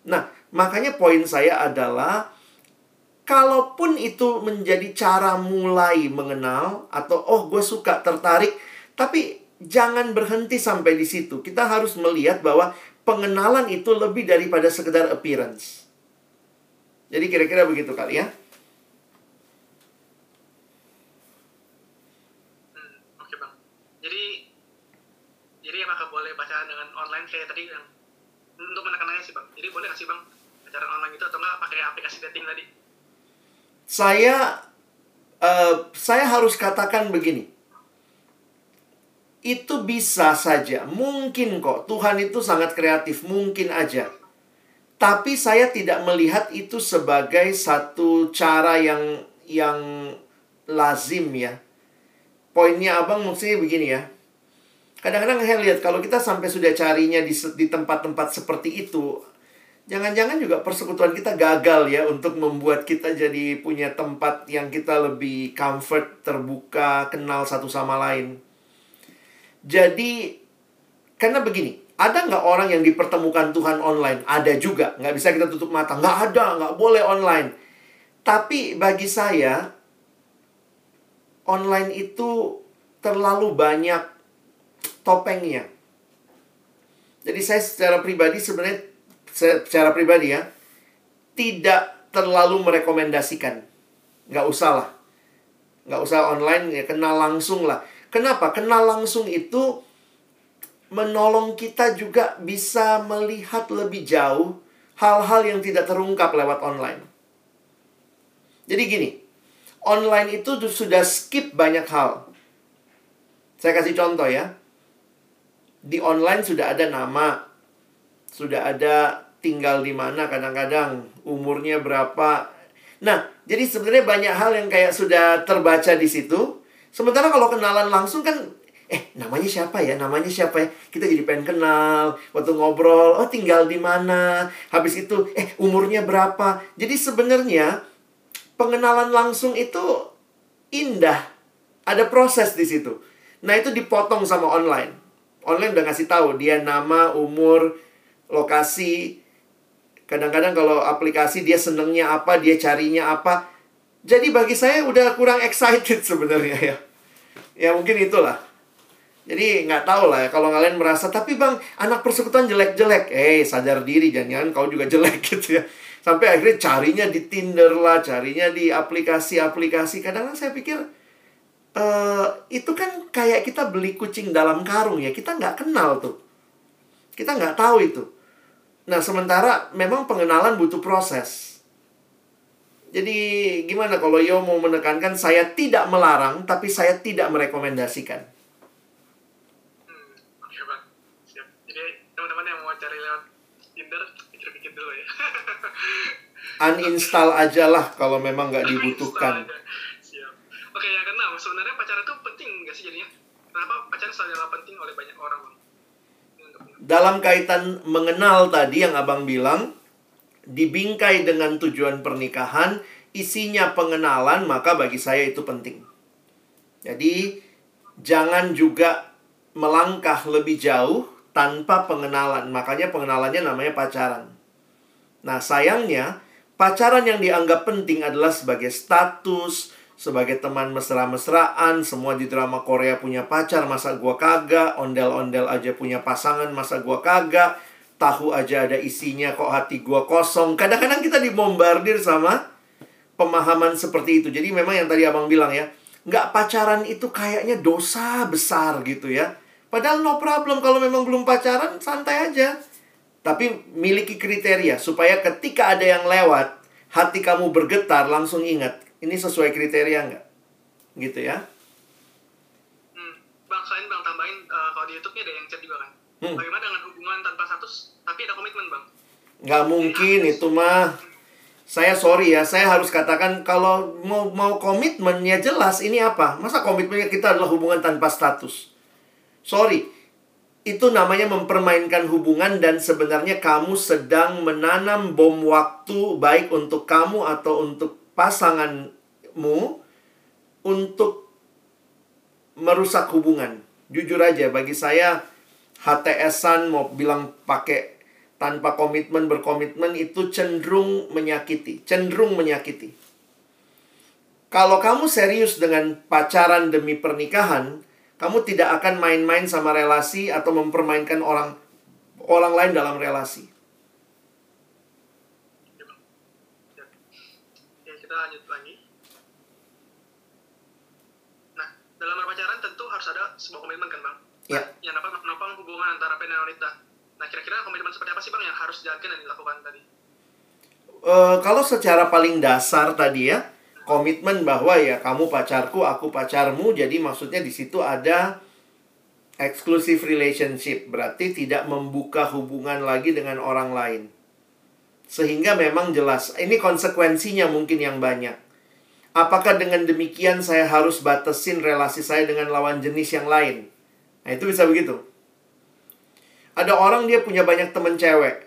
Nah, makanya poin saya adalah kalaupun itu menjadi cara mulai mengenal atau oh gue suka tertarik tapi jangan berhenti sampai di situ kita harus melihat bahwa pengenalan itu lebih daripada sekedar appearance Jadi kira-kira begitu kali ya. Hmm, oke bang. Jadi jadi apakah boleh pacaran dengan online kayak tadi yang untuk menekanannya sih bang. Jadi boleh nggak sih bang pacaran online itu atau nggak pakai aplikasi dating tadi? Saya eh, saya harus katakan begini. Itu bisa saja, mungkin kok. Tuhan itu sangat kreatif, mungkin aja. Tapi saya tidak melihat itu sebagai satu cara yang yang lazim ya. Poinnya abang maksudnya begini ya. Kadang-kadang saya lihat kalau kita sampai sudah carinya di tempat-tempat seperti itu, jangan-jangan juga persekutuan kita gagal ya untuk membuat kita jadi punya tempat yang kita lebih comfort, terbuka, kenal satu sama lain. Jadi karena begini, ada nggak orang yang dipertemukan Tuhan online? Ada juga, nggak bisa kita tutup mata. Nggak ada, nggak boleh online. Tapi bagi saya, online itu terlalu banyak topengnya. Jadi saya secara pribadi sebenarnya se- secara pribadi ya tidak terlalu merekomendasikan. Nggak usah lah. Nggak usah online ya kenal langsung lah. Kenapa? Kenal langsung itu menolong kita juga bisa melihat lebih jauh hal-hal yang tidak terungkap lewat online. Jadi gini, online itu sudah skip banyak hal. Saya kasih contoh ya. Di online sudah ada nama, sudah ada tinggal di mana kadang-kadang, umurnya berapa. Nah, jadi sebenarnya banyak hal yang kayak sudah terbaca di situ. Sementara kalau kenalan langsung kan eh namanya siapa ya? Namanya siapa ya? Kita jadi pengen kenal waktu ngobrol oh tinggal di mana? Habis itu eh umurnya berapa? Jadi sebenarnya pengenalan langsung itu indah. Ada proses di situ. Nah itu dipotong sama online online udah ngasih tahu dia nama umur lokasi. Kadang-kadang kalau aplikasi dia senengnya apa dia carinya apa. Jadi bagi saya udah kurang excited sebenarnya ya. Ya mungkin itulah. Jadi nggak tahu lah ya kalau kalian merasa tapi bang anak persekutuan jelek-jelek. Eh sadar diri jangan-jangan kau juga jelek gitu ya. Sampai akhirnya carinya di Tinder lah carinya di aplikasi-aplikasi. Kadang-kadang saya pikir eh itu kan kayak kita beli kucing dalam karung ya kita nggak kenal tuh kita nggak tahu itu nah sementara memang pengenalan butuh proses jadi gimana kalau Yo mau menekankan saya tidak melarang tapi saya tidak merekomendasikan. Hmm, oke bang. Siap. Jadi teman-teman yang mau cari lewat Tinder, pikir-pikir dulu ya. Uninstall aja lah kalau memang nggak dibutuhkan. Oke, yang keenam, sebenarnya pacaran itu penting nggak sih jadinya? Kenapa pacaran selalu penting oleh banyak orang, Dalam kaitan mengenal tadi yang abang bilang, dibingkai dengan tujuan pernikahan, isinya pengenalan, maka bagi saya itu penting. Jadi, jangan juga melangkah lebih jauh tanpa pengenalan. Makanya pengenalannya namanya pacaran. Nah, sayangnya pacaran yang dianggap penting adalah sebagai status, sebagai teman mesra-mesraan, semua di drama Korea punya pacar, masa gua kagak, ondel-ondel aja punya pasangan, masa gua kagak, tahu aja ada isinya kok hati gua kosong. Kadang-kadang kita dibombardir sama pemahaman seperti itu. Jadi memang yang tadi Abang bilang ya, nggak pacaran itu kayaknya dosa besar gitu ya. Padahal no problem kalau memang belum pacaran santai aja. Tapi miliki kriteria supaya ketika ada yang lewat, hati kamu bergetar langsung ingat, ini sesuai kriteria nggak? Gitu ya. Hmm, Bang, selain Bang tambahin eh, kalau di YouTube-nya ada yang chat juga kan. Hmm. Bagaimana dengan hubungan tanpa status tapi ada komitmen, Bang? Nggak mungkin itu mah. Saya sorry ya, saya harus katakan kalau mau mau komitmen ya jelas ini apa? Masa komitmennya kita adalah hubungan tanpa status? Sorry, itu namanya mempermainkan hubungan dan sebenarnya kamu sedang menanam bom waktu baik untuk kamu atau untuk pasanganmu untuk merusak hubungan. Jujur aja bagi saya HTS-an mau bilang pakai tanpa komitmen berkomitmen itu cenderung menyakiti, cenderung menyakiti. Kalau kamu serius dengan pacaran demi pernikahan, kamu tidak akan main-main sama relasi atau mempermainkan orang orang lain dalam relasi. lanjut lagi. Nah, dalam berpacaran tentu harus ada sebuah komitmen kan bang? Ya. Yang dapat menopang hubungan antara pria dan wanita. Nah, kira-kira komitmen seperti apa sih bang yang harus dijalankan dan dilakukan tadi? Eh, kalau secara paling dasar tadi ya, komitmen bahwa ya kamu pacarku, aku pacarmu, jadi maksudnya di situ ada exclusive relationship, berarti tidak membuka hubungan lagi dengan orang lain. Sehingga memang jelas, ini konsekuensinya mungkin yang banyak. Apakah dengan demikian saya harus batasin relasi saya dengan lawan jenis yang lain? Nah, itu bisa begitu. Ada orang dia punya banyak teman cewek.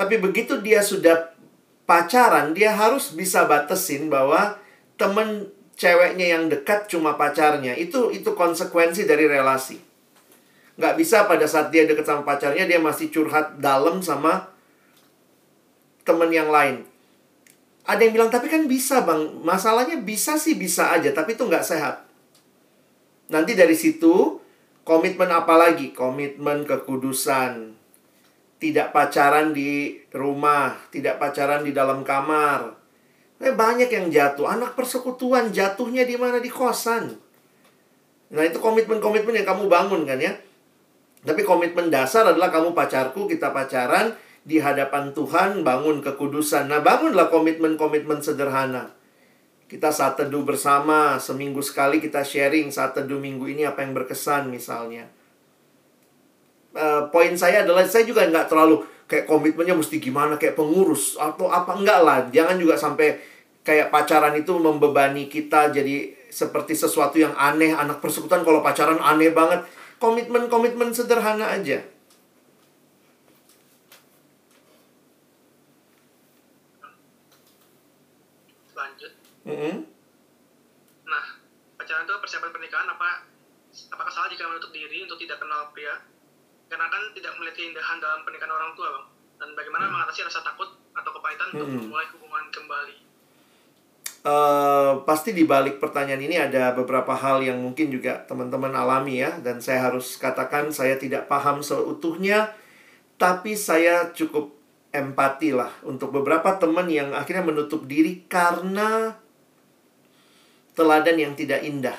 Tapi begitu dia sudah pacaran, dia harus bisa batasin bahwa temen ceweknya yang dekat cuma pacarnya. Itu itu konsekuensi dari relasi. Nggak bisa pada saat dia dekat sama pacarnya, dia masih curhat dalam sama temen yang lain. Ada yang bilang, tapi kan bisa bang. Masalahnya bisa sih bisa aja, tapi itu nggak sehat. Nanti dari situ, komitmen apa lagi? Komitmen kekudusan. Tidak pacaran di rumah, tidak pacaran di dalam kamar. Nah, banyak yang jatuh. Anak persekutuan jatuhnya di mana? Di kosan. Nah, itu komitmen-komitmen yang kamu bangun kan ya. Tapi komitmen dasar adalah kamu pacarku, kita pacaran di hadapan Tuhan, bangun kekudusan. Nah, bangunlah komitmen-komitmen sederhana. Kita saat teduh bersama, seminggu sekali kita sharing saat teduh minggu ini apa yang berkesan misalnya. Uh, poin saya adalah saya juga nggak terlalu kayak komitmennya mesti gimana kayak pengurus atau apa enggak lah. Jangan juga sampai kayak pacaran itu membebani kita jadi seperti sesuatu yang aneh. Anak persekutuan kalau pacaran aneh banget. Komitmen-komitmen sederhana aja. Lanjut. Mm -hmm. Nah, pacaran itu persiapan pernikahan apa? Apakah salah jika menutup diri untuk tidak kenal pria? Karena kan tidak melihat keindahan dalam pernikahan orang tua, bang. Dan bagaimana hmm. mengatasi rasa takut atau kepahitan untuk Hmm. memulai hubungan kembali? Eh, pasti di balik pertanyaan ini ada beberapa hal yang mungkin juga teman-teman alami ya dan saya harus katakan saya tidak paham seutuhnya tapi saya cukup empati lah untuk beberapa teman yang akhirnya menutup diri karena teladan yang tidak indah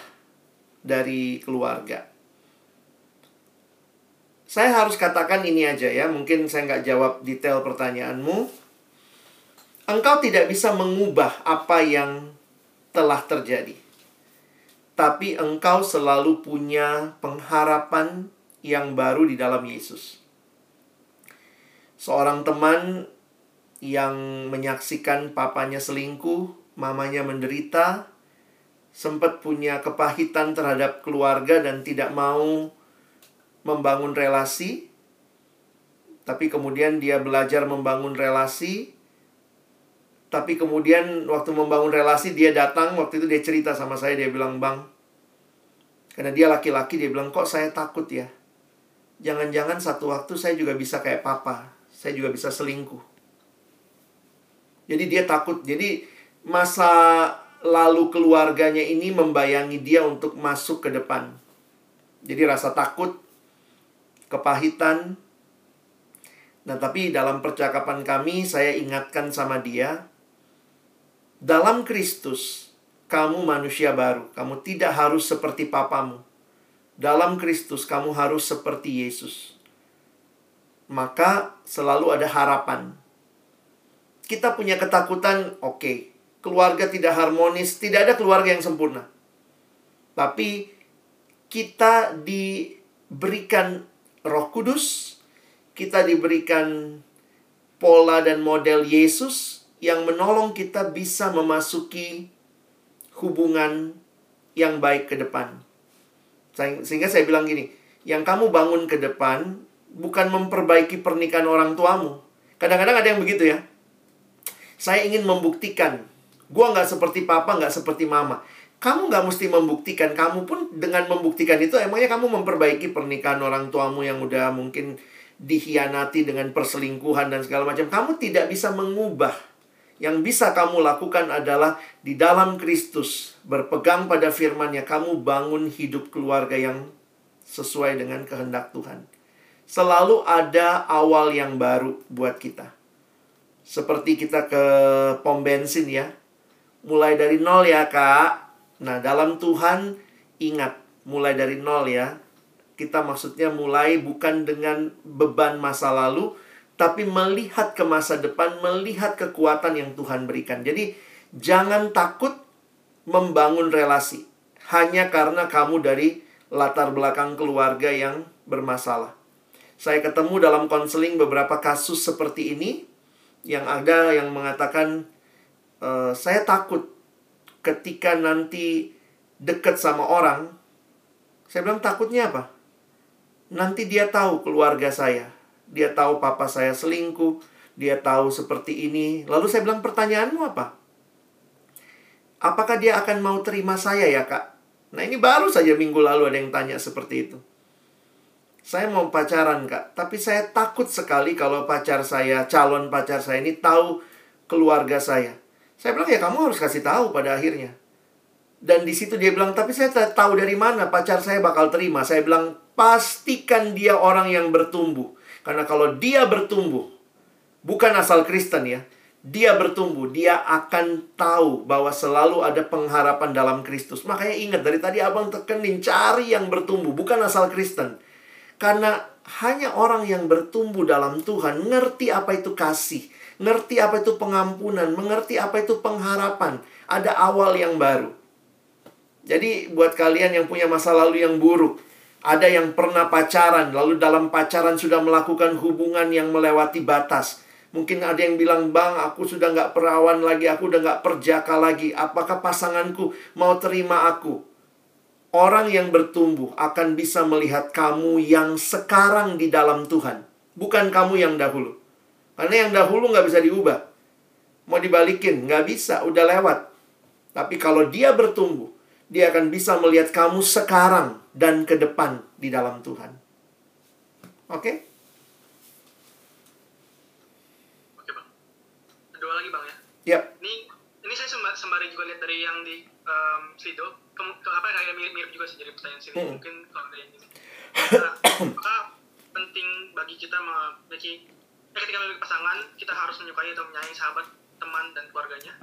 dari keluarga. Saya harus katakan ini aja ya, mungkin saya nggak jawab detail pertanyaanmu. Engkau tidak bisa mengubah apa yang telah terjadi. Tapi engkau selalu punya pengharapan yang baru di dalam Yesus. Seorang teman yang menyaksikan papanya selingkuh, mamanya menderita, sempat punya kepahitan terhadap keluarga dan tidak mau membangun relasi. Tapi kemudian dia belajar membangun relasi, tapi kemudian waktu membangun relasi dia datang waktu itu dia cerita sama saya dia bilang bang karena dia laki-laki dia bilang kok saya takut ya? Jangan-jangan satu waktu saya juga bisa kayak papa saya juga bisa selingkuh. Jadi dia takut. Jadi masa lalu keluarganya ini membayangi dia untuk masuk ke depan jadi rasa takut kepahitan Nah, tapi dalam percakapan kami, saya ingatkan sama dia, dalam Kristus, kamu manusia baru. Kamu tidak harus seperti papamu. Dalam Kristus, kamu harus seperti Yesus. Maka selalu ada harapan. Kita punya ketakutan, oke. Okay. Keluarga tidak harmonis, tidak ada keluarga yang sempurna. Tapi kita diberikan Roh Kudus, kita diberikan pola dan model Yesus yang menolong kita bisa memasuki hubungan yang baik ke depan. Sehingga saya bilang gini, yang kamu bangun ke depan bukan memperbaiki pernikahan orang tuamu. Kadang-kadang ada yang begitu ya. Saya ingin membuktikan, gua nggak seperti papa, nggak seperti mama. Kamu nggak mesti membuktikan, kamu pun dengan membuktikan itu, emangnya kamu memperbaiki pernikahan orang tuamu yang udah mungkin dikhianati dengan perselingkuhan dan segala macam. Kamu tidak bisa mengubah. Yang bisa kamu lakukan adalah di dalam Kristus, berpegang pada firman-Nya, kamu bangun hidup keluarga yang sesuai dengan kehendak Tuhan. Selalu ada awal yang baru buat kita. Seperti kita ke pom bensin ya. Mulai dari nol ya kak. Nah dalam Tuhan ingat mulai dari nol ya. Kita maksudnya mulai bukan dengan beban masa lalu, tapi melihat ke masa depan, melihat kekuatan yang Tuhan berikan. Jadi jangan takut membangun relasi hanya karena kamu dari latar belakang keluarga yang bermasalah. Saya ketemu dalam konseling beberapa kasus seperti ini yang ada yang mengatakan e, saya takut ketika nanti deket sama orang. Saya bilang takutnya apa? Nanti dia tahu keluarga saya. Dia tahu papa saya selingkuh. Dia tahu seperti ini. Lalu saya bilang pertanyaanmu apa? Apakah dia akan mau terima saya ya kak? Nah ini baru saja minggu lalu ada yang tanya seperti itu. Saya mau pacaran kak, tapi saya takut sekali kalau pacar saya, calon pacar saya ini tahu keluarga saya. Saya bilang ya kamu harus kasih tahu pada akhirnya. Dan di situ dia bilang, tapi saya tahu dari mana pacar saya bakal terima. Saya bilang, pastikan dia orang yang bertumbuh. Karena kalau dia bertumbuh, bukan asal Kristen ya, dia bertumbuh, dia akan tahu bahwa selalu ada pengharapan dalam Kristus. Makanya ingat dari tadi abang tekenin cari yang bertumbuh, bukan asal Kristen. Karena hanya orang yang bertumbuh dalam Tuhan ngerti apa itu kasih, ngerti apa itu pengampunan, mengerti apa itu pengharapan. Ada awal yang baru. Jadi buat kalian yang punya masa lalu yang buruk, ada yang pernah pacaran, lalu dalam pacaran sudah melakukan hubungan yang melewati batas. Mungkin ada yang bilang, Bang, aku sudah nggak perawan lagi, aku udah nggak perjaka lagi. Apakah pasanganku mau terima aku? Orang yang bertumbuh akan bisa melihat kamu yang sekarang di dalam Tuhan. Bukan kamu yang dahulu. Karena yang dahulu nggak bisa diubah. Mau dibalikin, nggak bisa, udah lewat. Tapi kalau dia bertumbuh, dia akan bisa melihat kamu sekarang dan ke depan di dalam Tuhan. Oke? Okay? Oke bang. Dua lagi bang ya. Yap. Ini ini saya sembari juga lihat dari yang di um, Slido ke, ke apa kayak mirip-mirip juga sih jadi pertanyaan sini hmm. mungkin kalau ada yang ini nah, penting bagi kita memiliki ketika memiliki pasangan kita harus menyukai atau menyayangi sahabat teman dan keluarganya?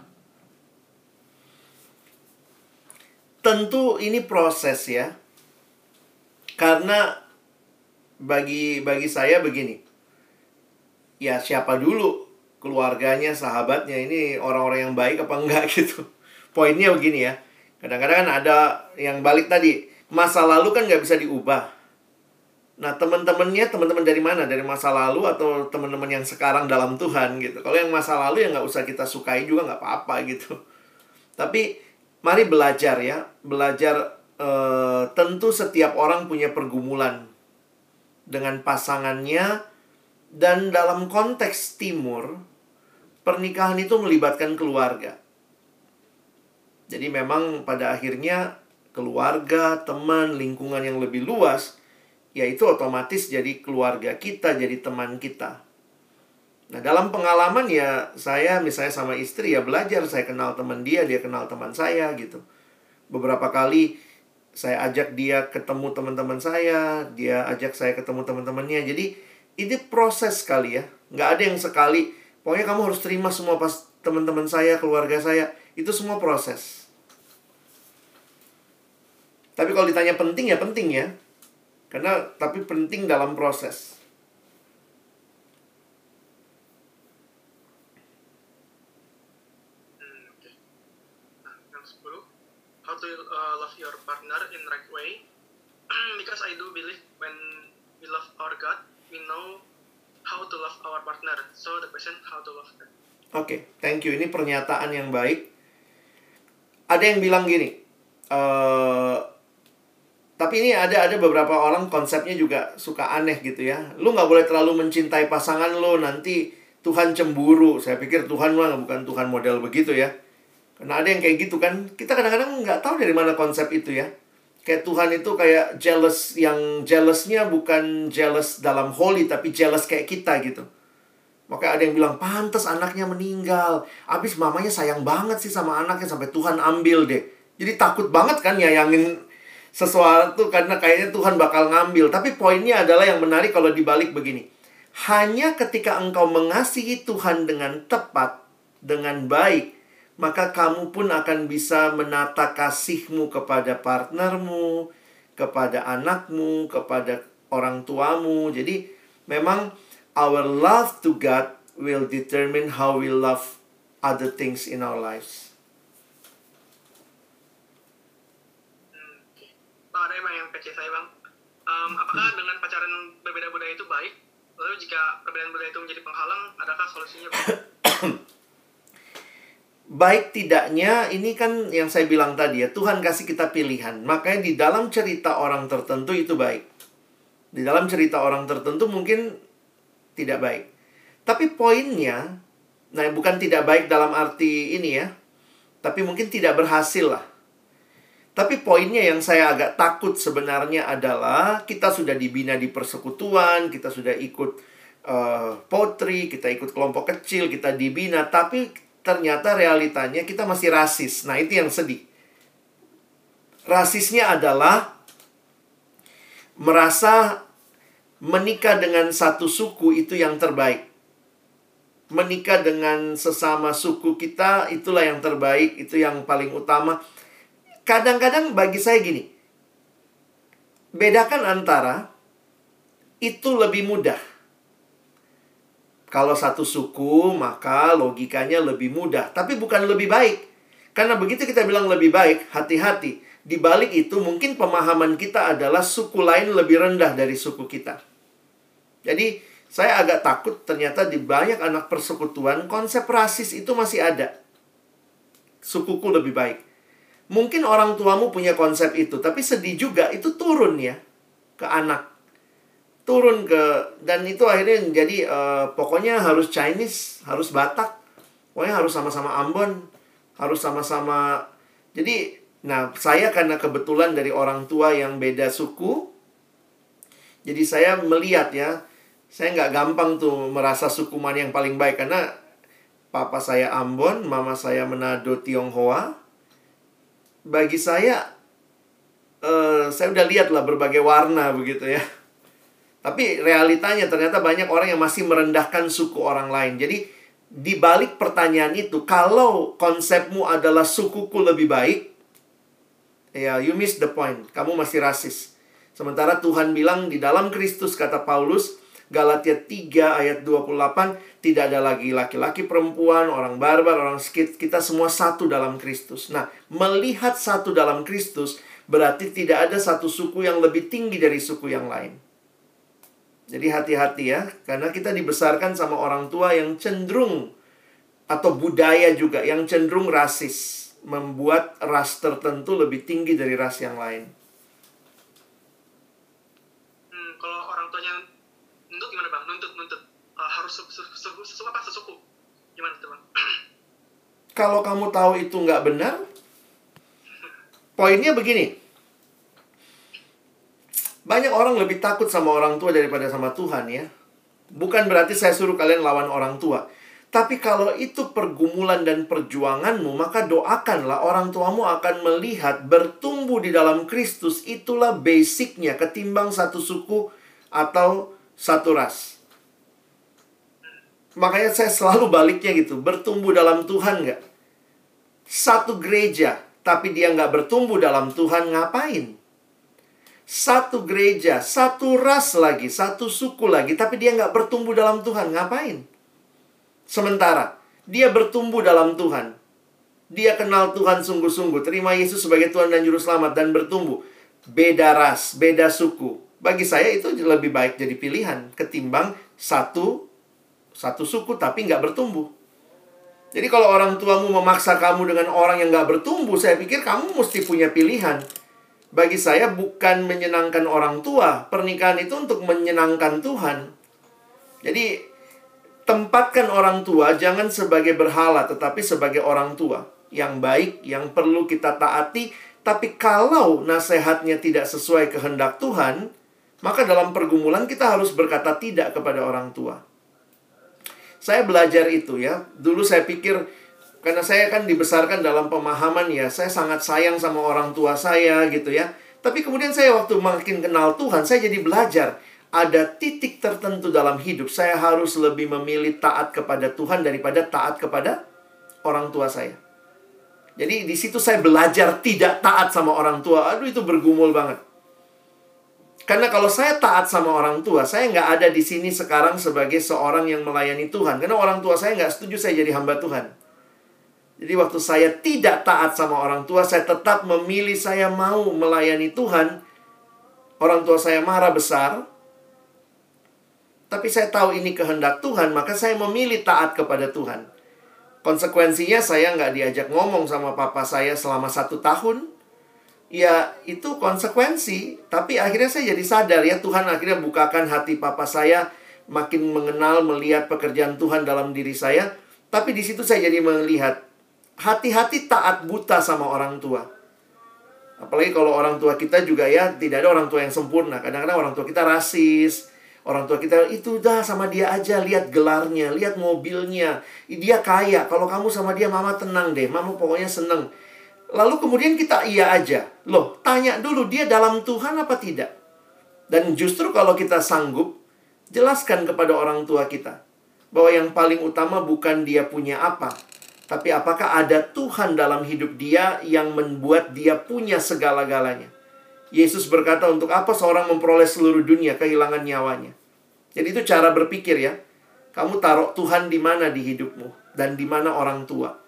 Tentu ini proses ya. Karena bagi bagi saya begini. Ya siapa dulu keluarganya sahabatnya? Ini orang-orang yang baik apa enggak gitu. Poinnya begini ya. Kadang-kadang kan ada yang balik tadi, masa lalu kan nggak bisa diubah. Nah, teman-temannya teman-teman dari mana? Dari masa lalu atau teman-teman yang sekarang dalam Tuhan gitu. Kalau yang masa lalu ya nggak usah kita sukai juga nggak apa-apa gitu. Tapi mari belajar ya, belajar eh, tentu setiap orang punya pergumulan dengan pasangannya dan dalam konteks timur pernikahan itu melibatkan keluarga. Jadi memang pada akhirnya keluarga, teman, lingkungan yang lebih luas, yaitu otomatis jadi keluarga kita, jadi teman kita. Nah, dalam pengalaman ya saya misalnya sama istri ya belajar, saya kenal teman dia, dia kenal teman saya gitu. Beberapa kali saya ajak dia ketemu teman-teman saya, dia ajak saya ketemu teman-temannya. Jadi ini proses kali ya. Nggak ada yang sekali, pokoknya kamu harus terima semua pas teman-teman saya, keluarga saya. Itu semua proses. Tapi kalau ditanya penting ya penting ya. Karena tapi penting dalam proses. Hmm, nah, how to uh, love your partner in right way? Because I do believe when we love our God, we know how to love our partner. So the question how to love them. Oke, okay, thank you. Ini pernyataan yang baik. Ada yang bilang gini, uh, tapi ini ada ada beberapa orang konsepnya juga suka aneh gitu ya. Lu nggak boleh terlalu mencintai pasangan lu nanti Tuhan cemburu. Saya pikir Tuhan mah bukan Tuhan model begitu ya. Karena ada yang kayak gitu kan. Kita kadang-kadang nggak tahu dari mana konsep itu ya. Kayak Tuhan itu kayak jealous yang jealousnya bukan jealous dalam holy tapi jealous kayak kita gitu. Maka ada yang bilang, pantas anaknya meninggal. Abis mamanya sayang banget sih sama anaknya sampai Tuhan ambil deh. Jadi takut banget kan nyayangin sesuatu karena kayaknya Tuhan bakal ngambil. Tapi poinnya adalah yang menarik kalau dibalik begini. Hanya ketika engkau mengasihi Tuhan dengan tepat, dengan baik, maka kamu pun akan bisa menata kasihmu kepada partnermu, kepada anakmu, kepada orang tuamu. Jadi memang our love to God will determine how we love other things in our lives. Hmm. Bang, kecil saya bang. Um, apakah dengan pacaran berbeda budaya itu baik? Lalu jika perbedaan budaya itu menjadi penghalang, adakah solusinya baik tidaknya ini kan yang saya bilang tadi ya Tuhan kasih kita pilihan. Makanya di dalam cerita orang tertentu itu baik. Di dalam cerita orang tertentu mungkin tidak baik. Tapi poinnya nah bukan tidak baik dalam arti ini ya tapi mungkin tidak berhasil lah tapi poinnya yang saya agak takut sebenarnya adalah kita sudah dibina di persekutuan kita sudah ikut uh, potri kita ikut kelompok kecil kita dibina tapi ternyata realitanya kita masih rasis. Nah, itu yang sedih. Rasisnya adalah merasa menikah dengan satu suku itu yang terbaik. Menikah dengan sesama suku kita itulah yang terbaik, itu yang paling utama. Kadang-kadang bagi saya gini. Bedakan antara itu lebih mudah kalau satu suku, maka logikanya lebih mudah. Tapi bukan lebih baik. Karena begitu kita bilang lebih baik, hati-hati. Di balik itu mungkin pemahaman kita adalah suku lain lebih rendah dari suku kita. Jadi saya agak takut ternyata di banyak anak persekutuan konsep rasis itu masih ada. Sukuku lebih baik. Mungkin orang tuamu punya konsep itu, tapi sedih juga itu turun ya ke anak turun ke dan itu akhirnya jadi uh, pokoknya harus Chinese, harus Batak, pokoknya harus sama-sama Ambon, harus sama-sama. Jadi, nah saya karena kebetulan dari orang tua yang beda suku, jadi saya melihat ya, saya nggak gampang tuh merasa suku mana yang paling baik karena papa saya Ambon, mama saya Manado Tionghoa. Bagi saya, uh, saya udah lihat lah berbagai warna begitu ya tapi realitanya ternyata banyak orang yang masih merendahkan suku orang lain. Jadi di balik pertanyaan itu, kalau konsepmu adalah sukuku lebih baik, ya you miss the point. Kamu masih rasis. Sementara Tuhan bilang di dalam Kristus kata Paulus, Galatia 3 ayat 28, tidak ada lagi laki-laki perempuan, orang barbar, orang skit, kita semua satu dalam Kristus. Nah, melihat satu dalam Kristus berarti tidak ada satu suku yang lebih tinggi dari suku yang lain. Jadi hati-hati ya, karena kita dibesarkan sama orang tua yang cenderung atau budaya juga yang cenderung rasis, membuat ras tertentu lebih tinggi dari ras yang lain. Hmm, kalau orang tuanya gimana bang? Nuntut, nuntut. Uh, harus sesuku, sesuku apa sesuku? Gimana tuh bang? Kalau kamu tahu itu nggak benar, poinnya begini banyak orang lebih takut sama orang tua daripada sama Tuhan ya. Bukan berarti saya suruh kalian lawan orang tua. Tapi kalau itu pergumulan dan perjuanganmu, maka doakanlah orang tuamu akan melihat bertumbuh di dalam Kristus. Itulah basicnya ketimbang satu suku atau satu ras. Makanya saya selalu baliknya gitu. Bertumbuh dalam Tuhan nggak? Satu gereja, tapi dia nggak bertumbuh dalam Tuhan, ngapain? satu gereja, satu ras lagi, satu suku lagi, tapi dia nggak bertumbuh dalam Tuhan. Ngapain? Sementara dia bertumbuh dalam Tuhan. Dia kenal Tuhan sungguh-sungguh, terima Yesus sebagai Tuhan dan Juru Selamat dan bertumbuh. Beda ras, beda suku. Bagi saya itu lebih baik jadi pilihan ketimbang satu satu suku tapi nggak bertumbuh. Jadi kalau orang tuamu memaksa kamu dengan orang yang nggak bertumbuh, saya pikir kamu mesti punya pilihan bagi saya bukan menyenangkan orang tua. Pernikahan itu untuk menyenangkan Tuhan. Jadi, tempatkan orang tua jangan sebagai berhala, tetapi sebagai orang tua yang baik, yang perlu kita taati. Tapi kalau nasihatnya tidak sesuai kehendak Tuhan, maka dalam pergumulan kita harus berkata tidak kepada orang tua. Saya belajar itu ya. Dulu saya pikir karena saya kan dibesarkan dalam pemahaman ya, saya sangat sayang sama orang tua saya gitu ya. Tapi kemudian saya waktu makin kenal Tuhan, saya jadi belajar. Ada titik tertentu dalam hidup, saya harus lebih memilih taat kepada Tuhan daripada taat kepada orang tua saya. Jadi di situ saya belajar tidak taat sama orang tua. Aduh itu bergumul banget. Karena kalau saya taat sama orang tua, saya nggak ada di sini sekarang sebagai seorang yang melayani Tuhan. Karena orang tua saya nggak setuju saya jadi hamba Tuhan. Jadi waktu saya tidak taat sama orang tua, saya tetap memilih saya mau melayani Tuhan. Orang tua saya marah besar. Tapi saya tahu ini kehendak Tuhan, maka saya memilih taat kepada Tuhan. Konsekuensinya saya nggak diajak ngomong sama papa saya selama satu tahun. Ya itu konsekuensi. Tapi akhirnya saya jadi sadar ya Tuhan akhirnya bukakan hati papa saya. Makin mengenal, melihat pekerjaan Tuhan dalam diri saya. Tapi di situ saya jadi melihat. Hati-hati taat buta sama orang tua. Apalagi kalau orang tua kita juga ya tidak ada orang tua yang sempurna. Kadang-kadang orang tua kita rasis Orang tua kita itu dah sama dia aja, lihat gelarnya, lihat mobilnya. Dia kaya. Kalau kamu sama dia mama tenang deh, mama pokoknya seneng. Lalu kemudian kita iya aja. Loh, tanya dulu dia dalam Tuhan apa tidak? Dan justru kalau kita sanggup, jelaskan kepada orang tua kita bahwa yang paling utama bukan dia punya apa, tapi apakah ada Tuhan dalam hidup dia yang membuat dia punya segala-galanya. Yesus berkata, "Untuk apa seorang memperoleh seluruh dunia kehilangan nyawanya?" Jadi itu cara berpikir ya. Kamu taruh Tuhan di mana di hidupmu dan di mana orang tua.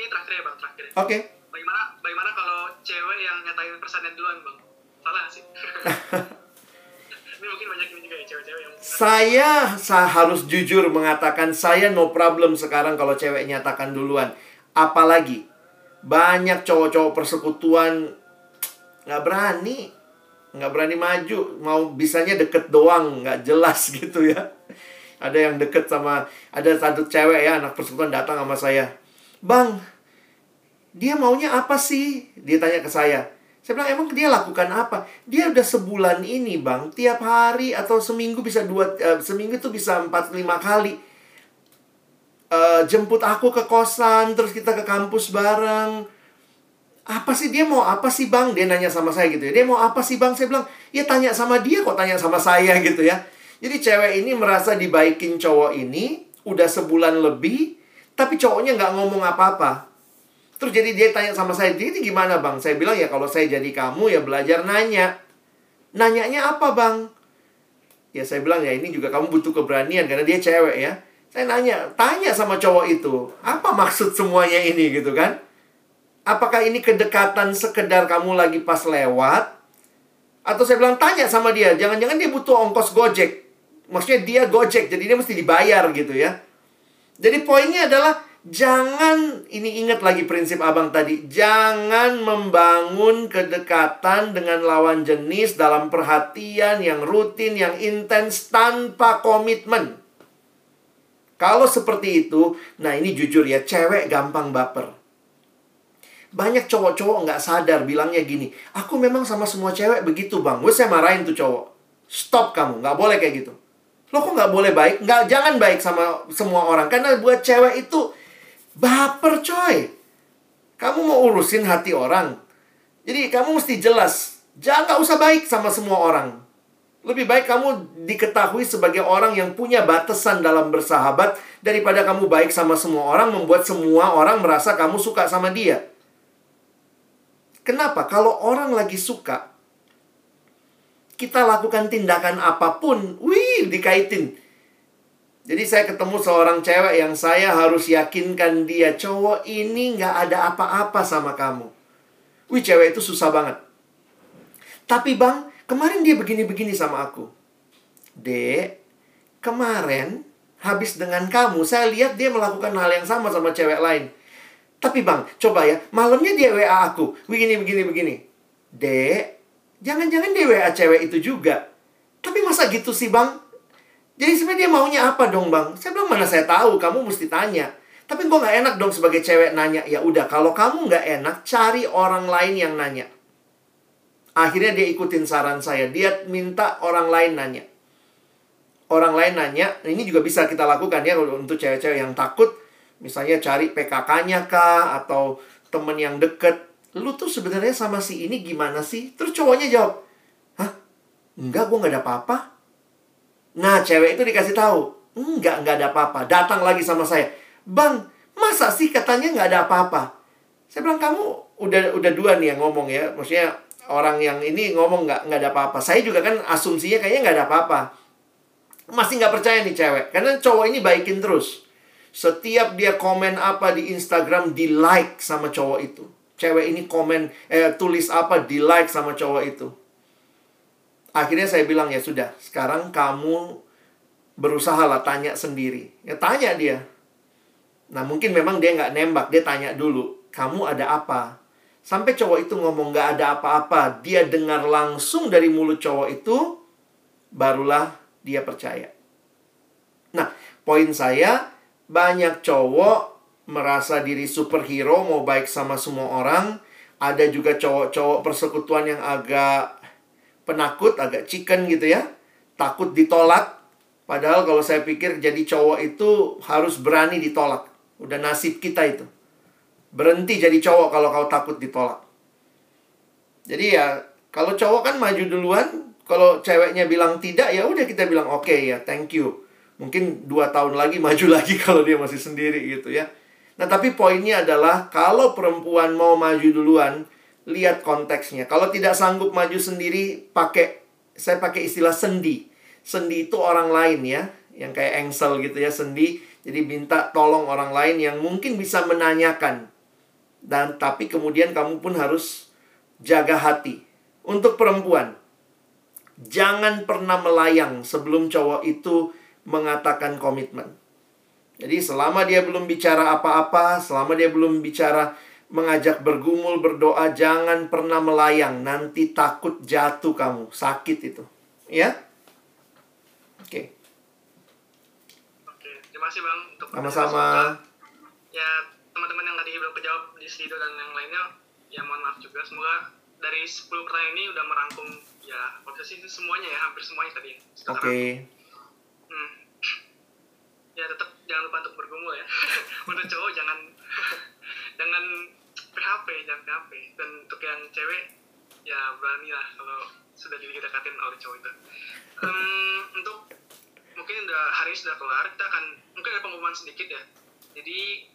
Mungkin terakhir ya bang terakhir. Oke. Okay. Bagaimana bagaimana kalau cewek yang nyatain perasaan duluan bang? Salah sih. ini mungkin banyak ini juga ya cewek-cewek yang. Saya, saya harus jujur mengatakan saya no problem sekarang kalau cewek nyatakan duluan. Apalagi banyak cowok-cowok persekutuan nggak berani nggak berani maju mau bisanya deket doang nggak jelas gitu ya ada yang deket sama ada satu cewek ya anak persekutuan datang sama saya bang dia maunya apa sih dia tanya ke saya saya bilang emang dia lakukan apa dia udah sebulan ini bang tiap hari atau seminggu bisa dua uh, seminggu tuh bisa empat lima kali uh, jemput aku ke kosan, terus kita ke kampus bareng. Apa sih dia mau apa sih bang? Dia nanya sama saya gitu ya. Dia mau apa sih bang? Saya bilang, ya tanya sama dia kok tanya sama saya gitu ya. Jadi cewek ini merasa dibaikin cowok ini udah sebulan lebih, tapi cowoknya nggak ngomong apa-apa. Terus jadi dia tanya sama saya, jadi gimana bang? Saya bilang ya kalau saya jadi kamu ya belajar nanya. Nanyanya apa bang? Ya saya bilang ya ini juga kamu butuh keberanian karena dia cewek ya saya nanya, tanya sama cowok itu, apa maksud semuanya ini gitu kan? Apakah ini kedekatan sekedar kamu lagi pas lewat? Atau saya bilang tanya sama dia, jangan-jangan dia butuh ongkos gojek. Maksudnya dia gojek, jadi dia mesti dibayar gitu ya. Jadi poinnya adalah jangan ini ingat lagi prinsip abang tadi, jangan membangun kedekatan dengan lawan jenis dalam perhatian yang rutin, yang intens tanpa komitmen. Kalau seperti itu, nah ini jujur ya, cewek gampang baper. Banyak cowok-cowok nggak sadar bilangnya gini, aku memang sama semua cewek begitu bang. Gue saya marahin tuh cowok. Stop kamu, nggak boleh kayak gitu. Lo kok nggak boleh baik? Nggak, jangan baik sama semua orang. Karena buat cewek itu baper coy. Kamu mau urusin hati orang. Jadi kamu mesti jelas. Jangan nggak usah baik sama semua orang. Lebih baik kamu diketahui sebagai orang yang punya batasan dalam bersahabat daripada kamu baik sama semua orang membuat semua orang merasa kamu suka sama dia. Kenapa? Kalau orang lagi suka, kita lakukan tindakan apa pun, wih, dikaitin. Jadi saya ketemu seorang cewek yang saya harus yakinkan dia, cowok ini nggak ada apa-apa sama kamu. Wih, cewek itu susah banget. Tapi bang, Kemarin dia begini-begini sama aku. Dek, kemarin habis dengan kamu, saya lihat dia melakukan hal yang sama sama cewek lain. Tapi bang, coba ya, malamnya dia WA aku. Begini, begini, begini. Dek, jangan-jangan dia WA cewek itu juga. Tapi masa gitu sih bang? Jadi sebenarnya dia maunya apa dong bang? Saya bilang mana saya tahu, kamu mesti tanya. Tapi gue gak enak dong sebagai cewek nanya. Ya udah, kalau kamu gak enak, cari orang lain yang nanya. Akhirnya dia ikutin saran saya. Dia minta orang lain nanya. Orang lain nanya, ini juga bisa kita lakukan ya untuk cewek-cewek yang takut. Misalnya cari PKK-nya kah atau temen yang deket. Lu tuh sebenarnya sama si ini gimana sih? Terus cowoknya jawab, Hah? Enggak, gue gak ada apa-apa. Nah, cewek itu dikasih tahu, Enggak, enggak ada apa-apa. Datang lagi sama saya. Bang, masa sih katanya nggak ada apa-apa? Saya bilang, kamu udah udah dua nih yang ngomong ya. Maksudnya orang yang ini ngomong nggak nggak ada apa-apa. Saya juga kan asumsinya kayaknya nggak ada apa-apa. Masih nggak percaya nih cewek. Karena cowok ini baikin terus. Setiap dia komen apa di Instagram, di like sama cowok itu. Cewek ini komen, eh, tulis apa, di like sama cowok itu. Akhirnya saya bilang, ya sudah, sekarang kamu berusaha lah tanya sendiri. Ya tanya dia. Nah mungkin memang dia nggak nembak, dia tanya dulu, kamu ada apa? Sampai cowok itu ngomong nggak ada apa-apa, dia dengar langsung dari mulut cowok itu, barulah dia percaya. Nah, poin saya, banyak cowok merasa diri superhero, mau baik sama semua orang. Ada juga cowok-cowok persekutuan yang agak penakut, agak chicken gitu ya. Takut ditolak. Padahal kalau saya pikir jadi cowok itu harus berani ditolak. Udah nasib kita itu. Berhenti jadi cowok kalau kau takut ditolak. Jadi ya, kalau cowok kan maju duluan, kalau ceweknya bilang tidak, ya udah kita bilang oke okay, ya, thank you. Mungkin dua tahun lagi maju lagi kalau dia masih sendiri gitu ya. Nah tapi poinnya adalah kalau perempuan mau maju duluan, lihat konteksnya. Kalau tidak sanggup maju sendiri, pakai saya pakai istilah sendi. Sendi itu orang lain ya, yang kayak engsel gitu ya, sendi. Jadi minta tolong orang lain yang mungkin bisa menanyakan dan tapi kemudian kamu pun harus jaga hati. Untuk perempuan, jangan pernah melayang sebelum cowok itu mengatakan komitmen. Jadi selama dia belum bicara apa-apa, selama dia belum bicara mengajak bergumul, berdoa, jangan pernah melayang. Nanti takut jatuh kamu, sakit itu. Ya? Oke. Oke, terima kasih Bang untuk Sama-sama. Ya, teman-teman yang tadi belum kejawab di Sido dan yang lainnya ya mohon maaf juga semoga dari 10 pertanyaan ini udah merangkum ya proses itu semuanya ya hampir semuanya tadi Oke. Okay. hmm. Ya tetap jangan lupa untuk bergumul ya. Untuk cowok jangan jangan PHP jangan PHP dan untuk yang cewek ya berani lah kalau sudah didekatin oleh cowok itu. Um, untuk mungkin udah hari sudah kelar kita akan mungkin ada pengumuman sedikit ya. Jadi